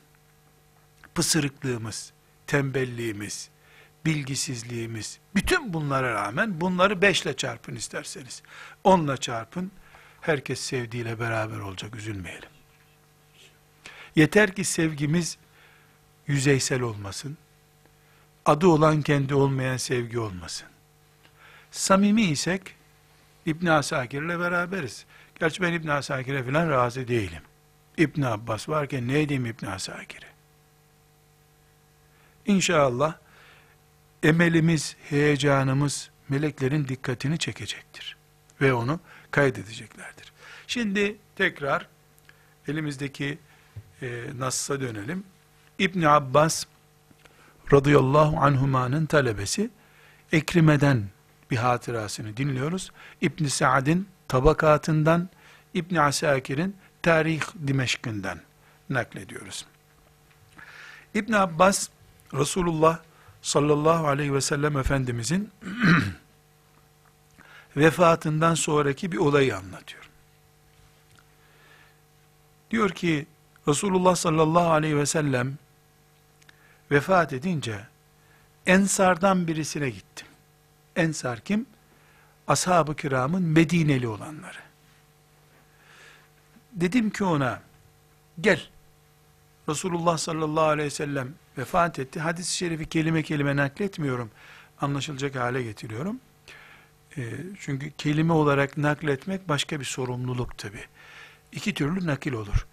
pısırıklığımız, tembelliğimiz, bilgisizliğimiz, bütün bunlara rağmen bunları beşle çarpın isterseniz. Onla çarpın, herkes sevdiğiyle beraber olacak, üzülmeyelim. Yeter ki sevgimiz yüzeysel olmasın, adı olan kendi olmayan sevgi olmasın. Samimi isek, İbn Asakir'le beraberiz. Gerçi ben İbn Asakir'e falan razı değilim. İbn Abbas varken ne edeyim İbn Asakir'e? İnşallah emelimiz, heyecanımız meleklerin dikkatini çekecektir. Ve onu kaydedeceklerdir. Şimdi tekrar elimizdeki e, Nass'a dönelim. İbn Abbas radıyallahu anhumanın talebesi Ekrime'den bir hatırasını dinliyoruz. İbn Sa'd'in tabakatından, İbn Asakir'in Tarih Dimeşk'ından naklediyoruz. İbn Abbas Resulullah sallallahu aleyhi ve sellem Efendimizin vefatından sonraki bir olayı anlatıyor. Diyor ki Resulullah sallallahu aleyhi ve sellem vefat edince Ensardan birisine gittim. Ensar kim? Ashab-ı kiramın Medineli olanları. Dedim ki ona, gel. Resulullah sallallahu aleyhi ve sellem vefat etti. Hadis-i şerifi kelime kelime nakletmiyorum. Anlaşılacak hale getiriyorum. E, çünkü kelime olarak nakletmek başka bir sorumluluk tabi. İki türlü nakil olur.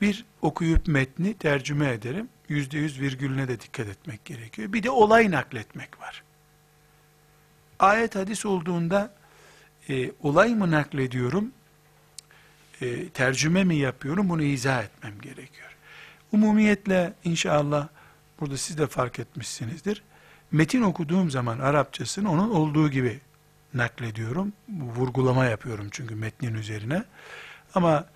Bir, okuyup metni tercüme ederim. Yüzde yüz virgülüne de dikkat etmek gerekiyor. Bir de olay nakletmek var. Ayet hadis olduğunda e, olay mı naklediyorum, e, tercüme mi yapıyorum bunu izah etmem gerekiyor. Umumiyetle inşallah burada siz de fark etmişsinizdir. Metin okuduğum zaman Arapçasını onun olduğu gibi naklediyorum. Vurgulama yapıyorum çünkü metnin üzerine. Ama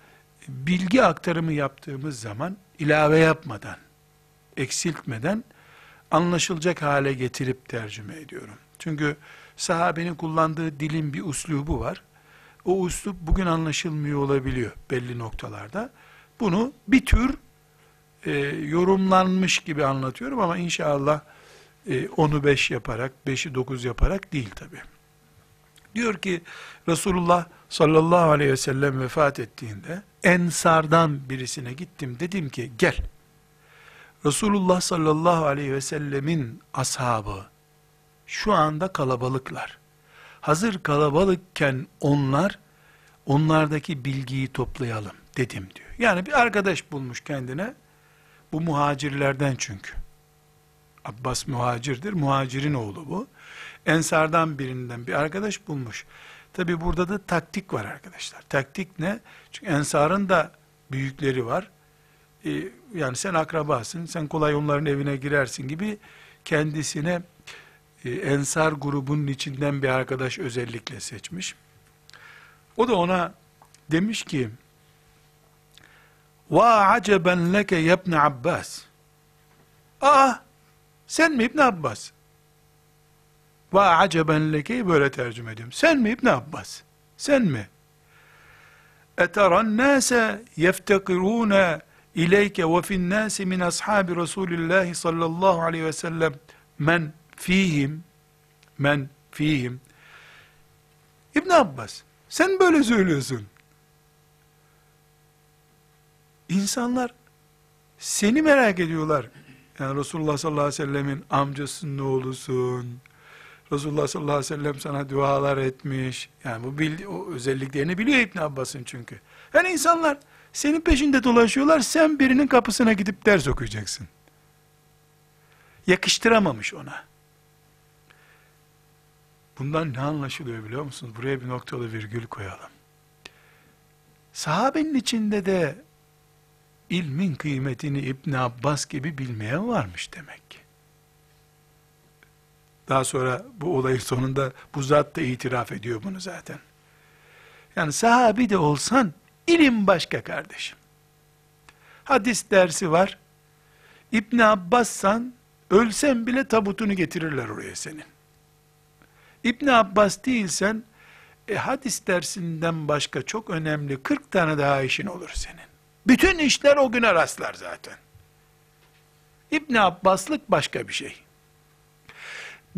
bilgi aktarımı yaptığımız zaman ilave yapmadan, eksiltmeden anlaşılacak hale getirip tercüme ediyorum. Çünkü sahabenin kullandığı dilin bir uslubu var. O uslup bugün anlaşılmıyor olabiliyor belli noktalarda. Bunu bir tür e, yorumlanmış gibi anlatıyorum ama inşallah e, onu beş yaparak, beşi dokuz yaparak değil tabi. Diyor ki Resulullah sallallahu aleyhi ve sellem vefat ettiğinde Ensardan birisine gittim. Dedim ki gel. Resulullah sallallahu aleyhi ve sellemin ashabı şu anda kalabalıklar. Hazır kalabalıkken onlar onlardaki bilgiyi toplayalım dedim diyor. Yani bir arkadaş bulmuş kendine. Bu muhacirlerden çünkü. Abbas muhacirdir. Muhacirin oğlu bu. Ensardan birinden bir arkadaş bulmuş. Tabi burada da taktik var arkadaşlar. Taktik ne? Çünkü ensarın da büyükleri var. Ee, yani sen akrabasın, sen kolay onların evine girersin gibi kendisine e, ensar grubunun içinden bir arkadaş özellikle seçmiş. O da ona demiş ki, Va aceben leke yebne Abbas. Aa, sen mi İbn Abbas? Ve aceben lekeyi böyle tercüme ediyorum. Sen mi İbn Abbas? Sen mi? Eteran nase yeftekirune ileyke ve fin nasi min ashabi Resulillah sallallahu aleyhi ve sellem men fihim men fihim İbn Abbas sen böyle söylüyorsun. İnsanlar seni merak ediyorlar. Yani Resulullah sallallahu aleyhi ve sellemin amcasının oğlusun, Resulullah sallallahu aleyhi ve sellem sana dualar etmiş. Yani bu bildi, o özelliklerini biliyor İbn Abbas'ın çünkü. Yani insanlar senin peşinde dolaşıyorlar, sen birinin kapısına gidip ders okuyacaksın. Yakıştıramamış ona. Bundan ne anlaşılıyor biliyor musunuz? Buraya bir noktalı virgül koyalım. Sahabenin içinde de ilmin kıymetini İbn Abbas gibi bilmeyen varmış demek ki. Daha sonra bu olayın sonunda bu zat da itiraf ediyor bunu zaten. Yani sahabi de olsan ilim başka kardeşim. Hadis dersi var. İbn Abbas'san ölsen bile tabutunu getirirler oraya senin. İbn Abbas değilsen e, hadis dersinden başka çok önemli 40 tane daha işin olur senin. Bütün işler o güne rastlar zaten. İbn Abbaslık başka bir şey.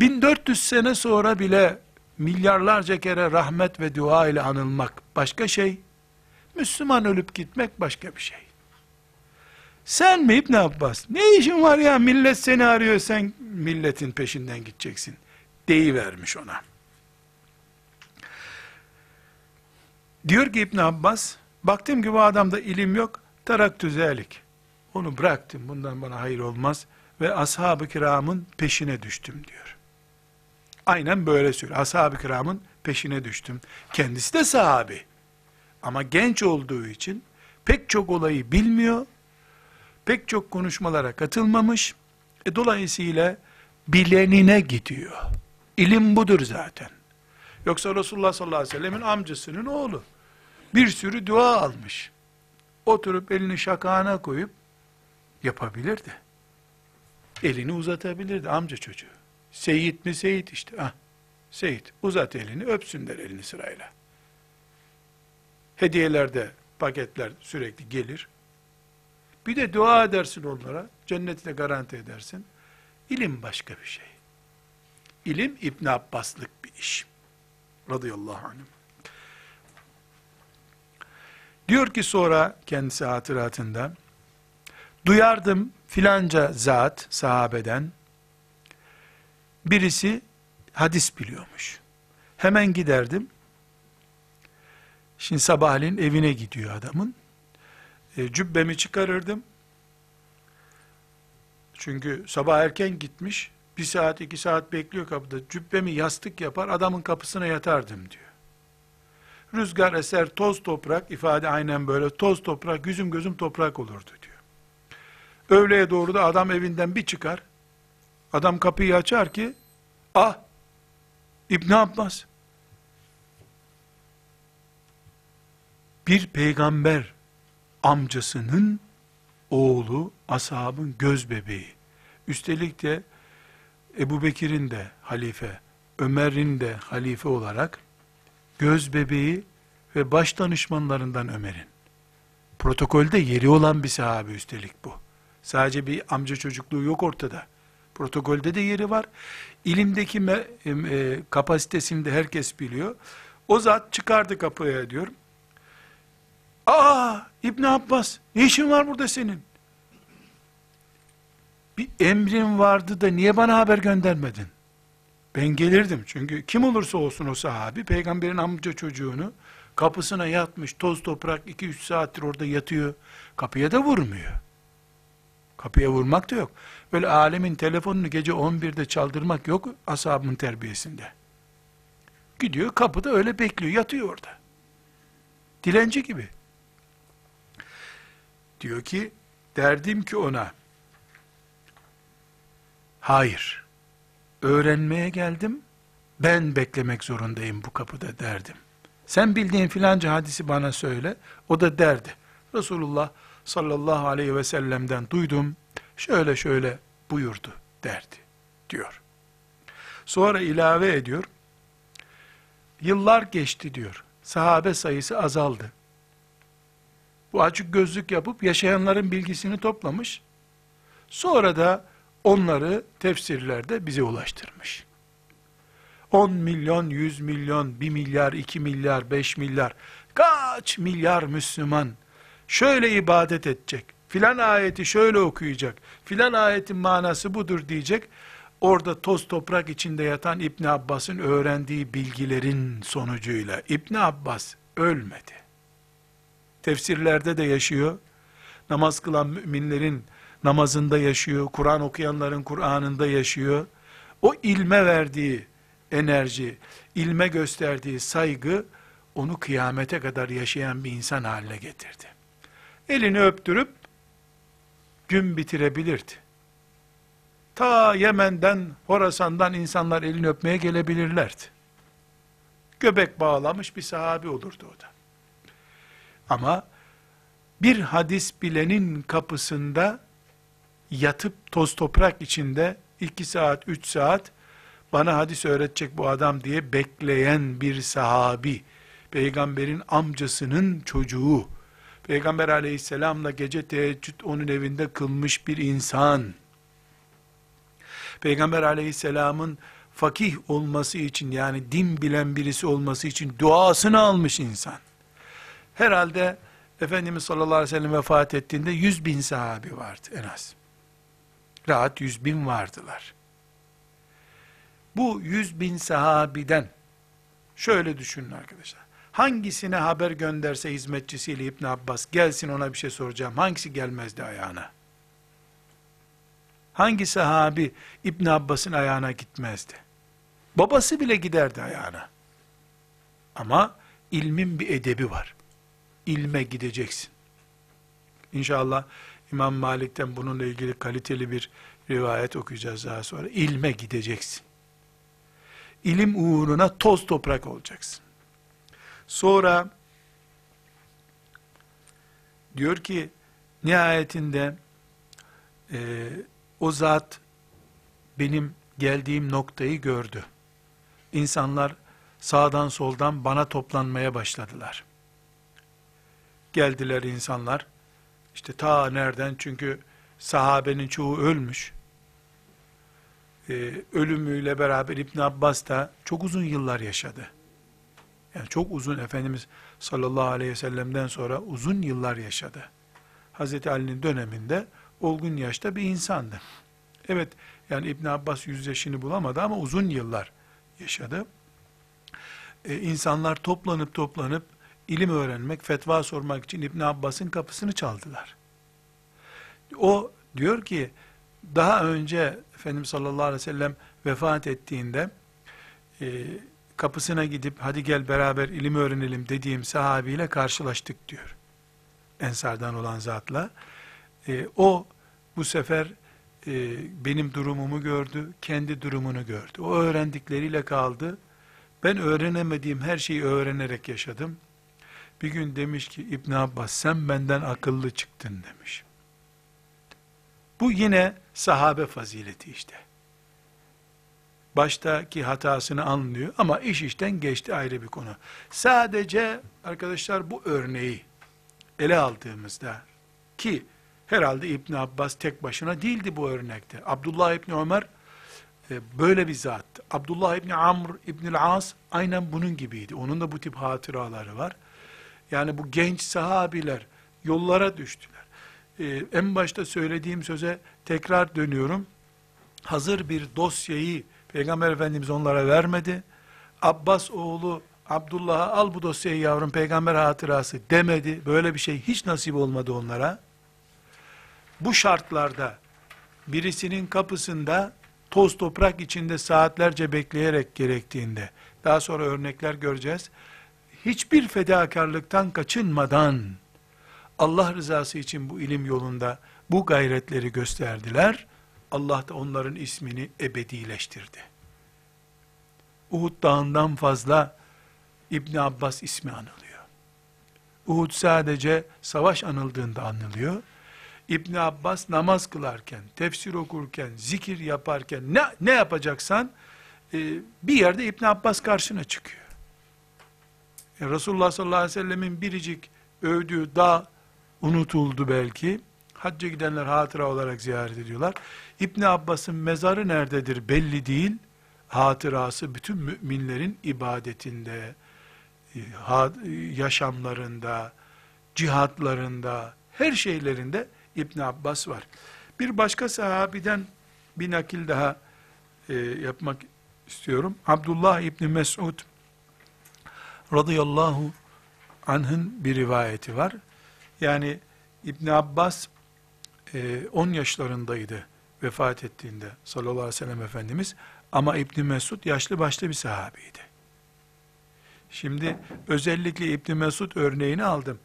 1400 sene sonra bile milyarlarca kere rahmet ve dua ile anılmak başka şey. Müslüman ölüp gitmek başka bir şey. Sen mi İbn Abbas? Ne işin var ya millet seni arıyor sen milletin peşinden gideceksin. Deyivermiş ona. Diyor ki İbn Abbas, baktım ki bu adamda ilim yok, teraktü zelik. Onu bıraktım, bundan bana hayır olmaz ve ashab-ı kiramın peşine düştüm diyor. Aynen böyle söylüyor. Ashab-ı kiramın peşine düştüm. Kendisi de sahabi. Ama genç olduğu için pek çok olayı bilmiyor, pek çok konuşmalara katılmamış, e, dolayısıyla bilenine gidiyor. İlim budur zaten. Yoksa Resulullah sallallahu aleyhi ve sellemin amcasının oğlu. Bir sürü dua almış. Oturup elini şakağına koyup yapabilirdi. Elini uzatabilirdi amca çocuğu. Seyit mi Seyit işte. Ah, Seyit uzat elini öpsünler elini sırayla. Hediyelerde paketler sürekli gelir. Bir de dua edersin onlara. Cenneti de garanti edersin. İlim başka bir şey. İlim İbn Abbaslık bir iş. Radıyallahu anh. Diyor ki sonra kendisi hatıratında, duyardım filanca zat sahabeden, birisi hadis biliyormuş. Hemen giderdim. Şimdi sabahleyin evine gidiyor adamın. E, cübbemi çıkarırdım. Çünkü sabah erken gitmiş. Bir saat iki saat bekliyor kapıda. Cübbemi yastık yapar adamın kapısına yatardım diyor. Rüzgar eser toz toprak ifade aynen böyle toz toprak yüzüm gözüm toprak olurdu diyor. Öğleye doğru da adam evinden bir çıkar. Adam kapıyı açar ki ah İbn Abbas bir peygamber amcasının oğlu ashabın göz bebeği. Üstelik de Ebu Bekir'in de halife, Ömer'in de halife olarak göz bebeği ve baş danışmanlarından Ömer'in. Protokolde yeri olan bir sahabe üstelik bu. Sadece bir amca çocukluğu yok ortada. Protokolde de yeri var. İlimdeki me, e, kapasitesini de herkes biliyor. O zat çıkardı kapıya diyor. Aa İbn Abbas ne işin var burada senin? Bir emrin vardı da niye bana haber göndermedin? Ben gelirdim çünkü kim olursa olsun o sahabi peygamberin amca çocuğunu kapısına yatmış toz toprak 2-3 saattir orada yatıyor. Kapıya da vurmuyor. Kapıya vurmak da yok. Böyle alemin telefonunu gece 11'de çaldırmak yok ashabın terbiyesinde. Gidiyor kapıda öyle bekliyor yatıyor orada. Dilenci gibi. Diyor ki derdim ki ona hayır öğrenmeye geldim ben beklemek zorundayım bu kapıda derdim. Sen bildiğin filanca hadisi bana söyle. O da derdi. Resulullah sallallahu aleyhi ve sellem'den duydum. Şöyle şöyle buyurdu derdi diyor. Sonra ilave ediyor. Yıllar geçti diyor. Sahabe sayısı azaldı. Bu açık gözlük yapıp yaşayanların bilgisini toplamış. Sonra da onları tefsirlerde bize ulaştırmış. 10 milyon, 100 milyon, 1 milyar, 2 milyar, 5 milyar, kaç milyar Müslüman şöyle ibadet edecek, filan ayeti şöyle okuyacak, filan ayetin manası budur diyecek, orada toz toprak içinde yatan İbn Abbas'ın öğrendiği bilgilerin sonucuyla İbn Abbas ölmedi. Tefsirlerde de yaşıyor. Namaz kılan müminlerin namazında yaşıyor. Kur'an okuyanların Kur'an'ında yaşıyor. O ilme verdiği enerji, ilme gösterdiği saygı onu kıyamete kadar yaşayan bir insan haline getirdi. Elini öptürüp gün bitirebilirdi. Ta Yemen'den, Horasan'dan insanlar elini öpmeye gelebilirlerdi. Göbek bağlamış bir sahabi olurdu o da. Ama bir hadis bilenin kapısında yatıp toz toprak içinde iki saat, üç saat bana hadis öğretecek bu adam diye bekleyen bir sahabi, peygamberin amcasının çocuğu, peygamber aleyhisselamla gece teheccüd onun evinde kılmış bir insan, Peygamber aleyhisselamın fakih olması için yani din bilen birisi olması için duasını almış insan. Herhalde Efendimiz sallallahu aleyhi ve sellem vefat ettiğinde yüz bin sahabi vardı en az. Rahat yüz bin vardılar. Bu yüz bin sahabiden şöyle düşünün arkadaşlar. Hangisine haber gönderse hizmetçisiyle İbn Abbas gelsin ona bir şey soracağım. Hangisi gelmezdi ayağına? Hangi sahabi İbn Abbas'ın ayağına gitmezdi? Babası bile giderdi ayağına. Ama ilmin bir edebi var. İlme gideceksin. İnşallah İmam Malik'ten bununla ilgili kaliteli bir rivayet okuyacağız daha sonra. İlme gideceksin. İlim uğruna toz toprak olacaksın. Sonra diyor ki nihayetinde e, o zat benim geldiğim noktayı gördü. İnsanlar sağdan soldan bana toplanmaya başladılar. Geldiler insanlar. İşte ta nereden? Çünkü sahabenin çoğu ölmüş. Ee, ölümüyle beraber İbn Abbas da çok uzun yıllar yaşadı. Yani çok uzun Efendimiz sallallahu aleyhi ve sellem'den sonra uzun yıllar yaşadı. Hazreti Ali'nin döneminde olgun yaşta bir insandı. Evet yani İbn Abbas yüz yaşını bulamadı ama uzun yıllar yaşadı. Ee, insanlar toplanıp toplanıp ilim öğrenmek, fetva sormak için İbn Abbas'ın kapısını çaldılar. O diyor ki daha önce Efendimiz sallallahu aleyhi ve sellem vefat ettiğinde e, kapısına gidip hadi gel beraber ilim öğrenelim dediğim sahabiyle karşılaştık diyor. Ensardan olan zatla. E, o bu sefer e, benim durumumu gördü, kendi durumunu gördü. O öğrendikleriyle kaldı. Ben öğrenemediğim her şeyi öğrenerek yaşadım. Bir gün demiş ki İbn Abbas sen benden akıllı çıktın demiş. Bu yine sahabe fazileti işte. Baştaki hatasını anlıyor ama iş işten geçti ayrı bir konu. Sadece arkadaşlar bu örneği ele aldığımızda ki herhalde İbn Abbas tek başına değildi bu örnekte. Abdullah İbni Ömer e, böyle bir zat. Abdullah İbni Amr İbni As aynen bunun gibiydi. Onun da bu tip hatıraları var. Yani bu genç sahabiler yollara düştüler. Ee, en başta söylediğim söze tekrar dönüyorum. Hazır bir dosyayı Peygamber Efendimiz onlara vermedi. Abbas oğlu Abdullah'a al bu dosyayı yavrum peygamber hatırası demedi. Böyle bir şey hiç nasip olmadı onlara. Bu şartlarda birisinin kapısında toz toprak içinde saatlerce bekleyerek gerektiğinde daha sonra örnekler göreceğiz hiçbir fedakarlıktan kaçınmadan Allah rızası için bu ilim yolunda bu gayretleri gösterdiler. Allah da onların ismini ebedileştirdi. Uhud dağından fazla İbn Abbas ismi anılıyor. Uhud sadece savaş anıldığında anılıyor. İbn Abbas namaz kılarken, tefsir okurken, zikir yaparken ne ne yapacaksan e, bir yerde İbn Abbas karşına çıkıyor. E, Resulullah sallallahu aleyhi ve sellemin biricik övdüğü dağ unutuldu belki. Hacca gidenler hatıra olarak ziyaret ediyorlar. İbni Abbas'ın mezarı nerededir belli değil. Hatırası bütün müminlerin ibadetinde, e, yaşamlarında, cihatlarında, her şeylerinde İbn Abbas var. Bir başka sahabiden bir nakil daha e, yapmak istiyorum. Abdullah İbni Mesud radıyallahu anh'ın bir rivayeti var. Yani İbn Abbas 10 e, yaşlarındaydı vefat ettiğinde sallallahu aleyhi ve sellem Efendimiz ama İbn Mesud yaşlı başlı bir sahabeydi. Şimdi özellikle İbn Mesud örneğini aldım.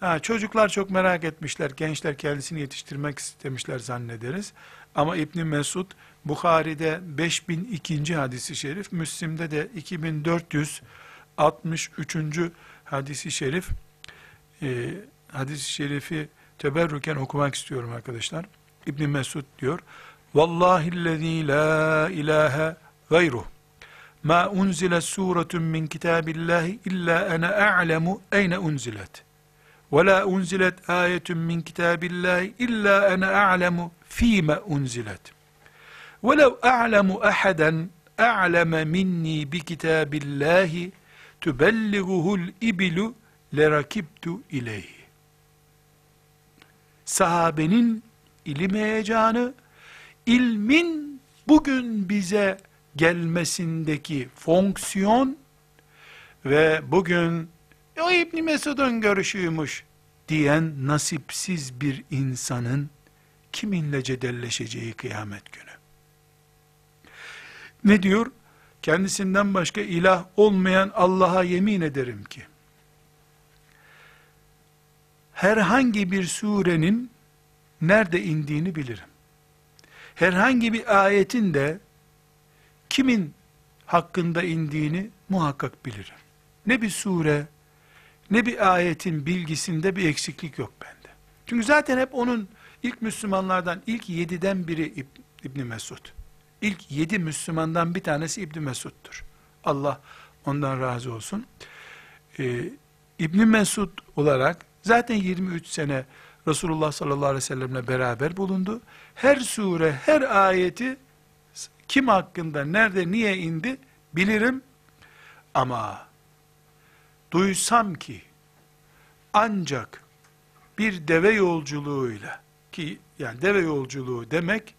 Ha, çocuklar çok merak etmişler, gençler kendisini yetiştirmek istemişler zannederiz. Ama İbn Mesud Bukhari'de 5002. hadisi şerif, Müslim'de de 2400 63. hadisi şerif e, hadisi şerifi teberrüken okumak istiyorum arkadaşlar. İbn Mesud diyor. Vallahi lezî la ilahe gayruh. Ma unzile suretun min kitabillahi illa ana a'lemu eyne unzilet. Ve la unzilet ayetun min kitabillahi illa ana a'lemu fîme unzilet. Ve lev a'lemu ahaden a'leme minni bi kitabillahi tübelliguhul ibilu lerakibtu ileyhi. Sahabenin ilim heyecanı, ilmin bugün bize gelmesindeki fonksiyon ve bugün o İbni Mesud'un görüşüymüş diyen nasipsiz bir insanın kiminle cedelleşeceği kıyamet günü. Ne diyor? Kendisinden başka ilah olmayan Allah'a yemin ederim ki, herhangi bir surenin nerede indiğini bilirim. Herhangi bir ayetin de kimin hakkında indiğini muhakkak bilirim. Ne bir sure, ne bir ayetin bilgisinde bir eksiklik yok bende. Çünkü zaten hep onun ilk Müslümanlardan ilk yediden biri İb- İbni Mesud. İlk yedi Müslümandan bir tanesi İbni Mesud'dur. Allah ondan razı olsun. Ee, İbni Mesud olarak zaten 23 sene Resulullah sallallahu aleyhi ve sellemle beraber bulundu. Her sure, her ayeti kim hakkında, nerede, niye indi bilirim. Ama duysam ki ancak bir deve yolculuğuyla ki yani deve yolculuğu demek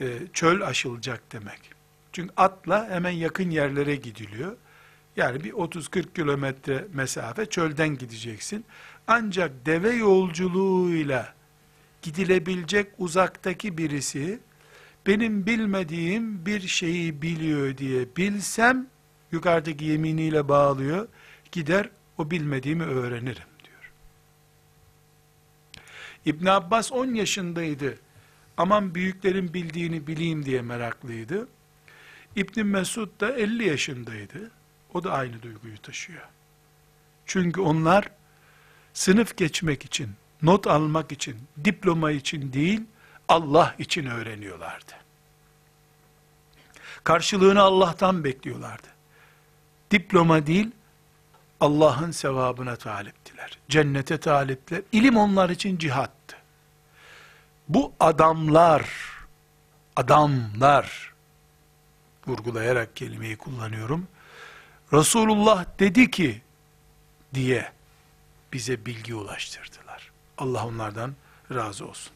e, çöl aşılacak demek. Çünkü atla hemen yakın yerlere gidiliyor. Yani bir 30-40 kilometre mesafe çölden gideceksin. Ancak deve yolculuğuyla gidilebilecek uzaktaki birisi benim bilmediğim bir şeyi biliyor diye bilsem yukarıdaki yeminiyle bağlıyor. Gider o bilmediğimi öğrenirim diyor. İbn Abbas 10 yaşındaydı. Aman büyüklerin bildiğini bileyim diye meraklıydı. İbn Mesud da 50 yaşındaydı. O da aynı duyguyu taşıyor. Çünkü onlar sınıf geçmek için, not almak için, diploma için değil, Allah için öğreniyorlardı. Karşılığını Allah'tan bekliyorlardı. Diploma değil, Allah'ın sevabına taliptiler. Cennete talipler. İlim onlar için cihattı Bu adamlar, adamlar, vurgulayarak kelimeyi kullanıyorum. Resulullah dedi ki, diye bize bilgi ulaştırdılar. Allah onlardan razı olsun.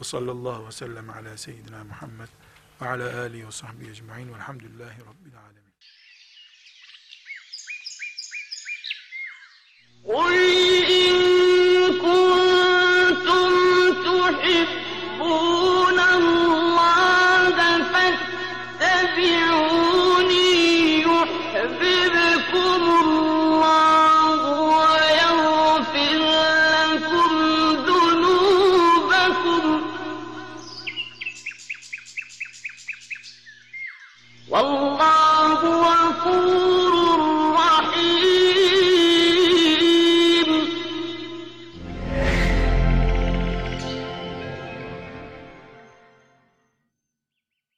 Ve sallallahu ve sellem ala seyyidina Muhammed ve ala alihi ve sahbihi ecma'in velhamdülillahi rabbil alemin. قل إن كنتم تحبون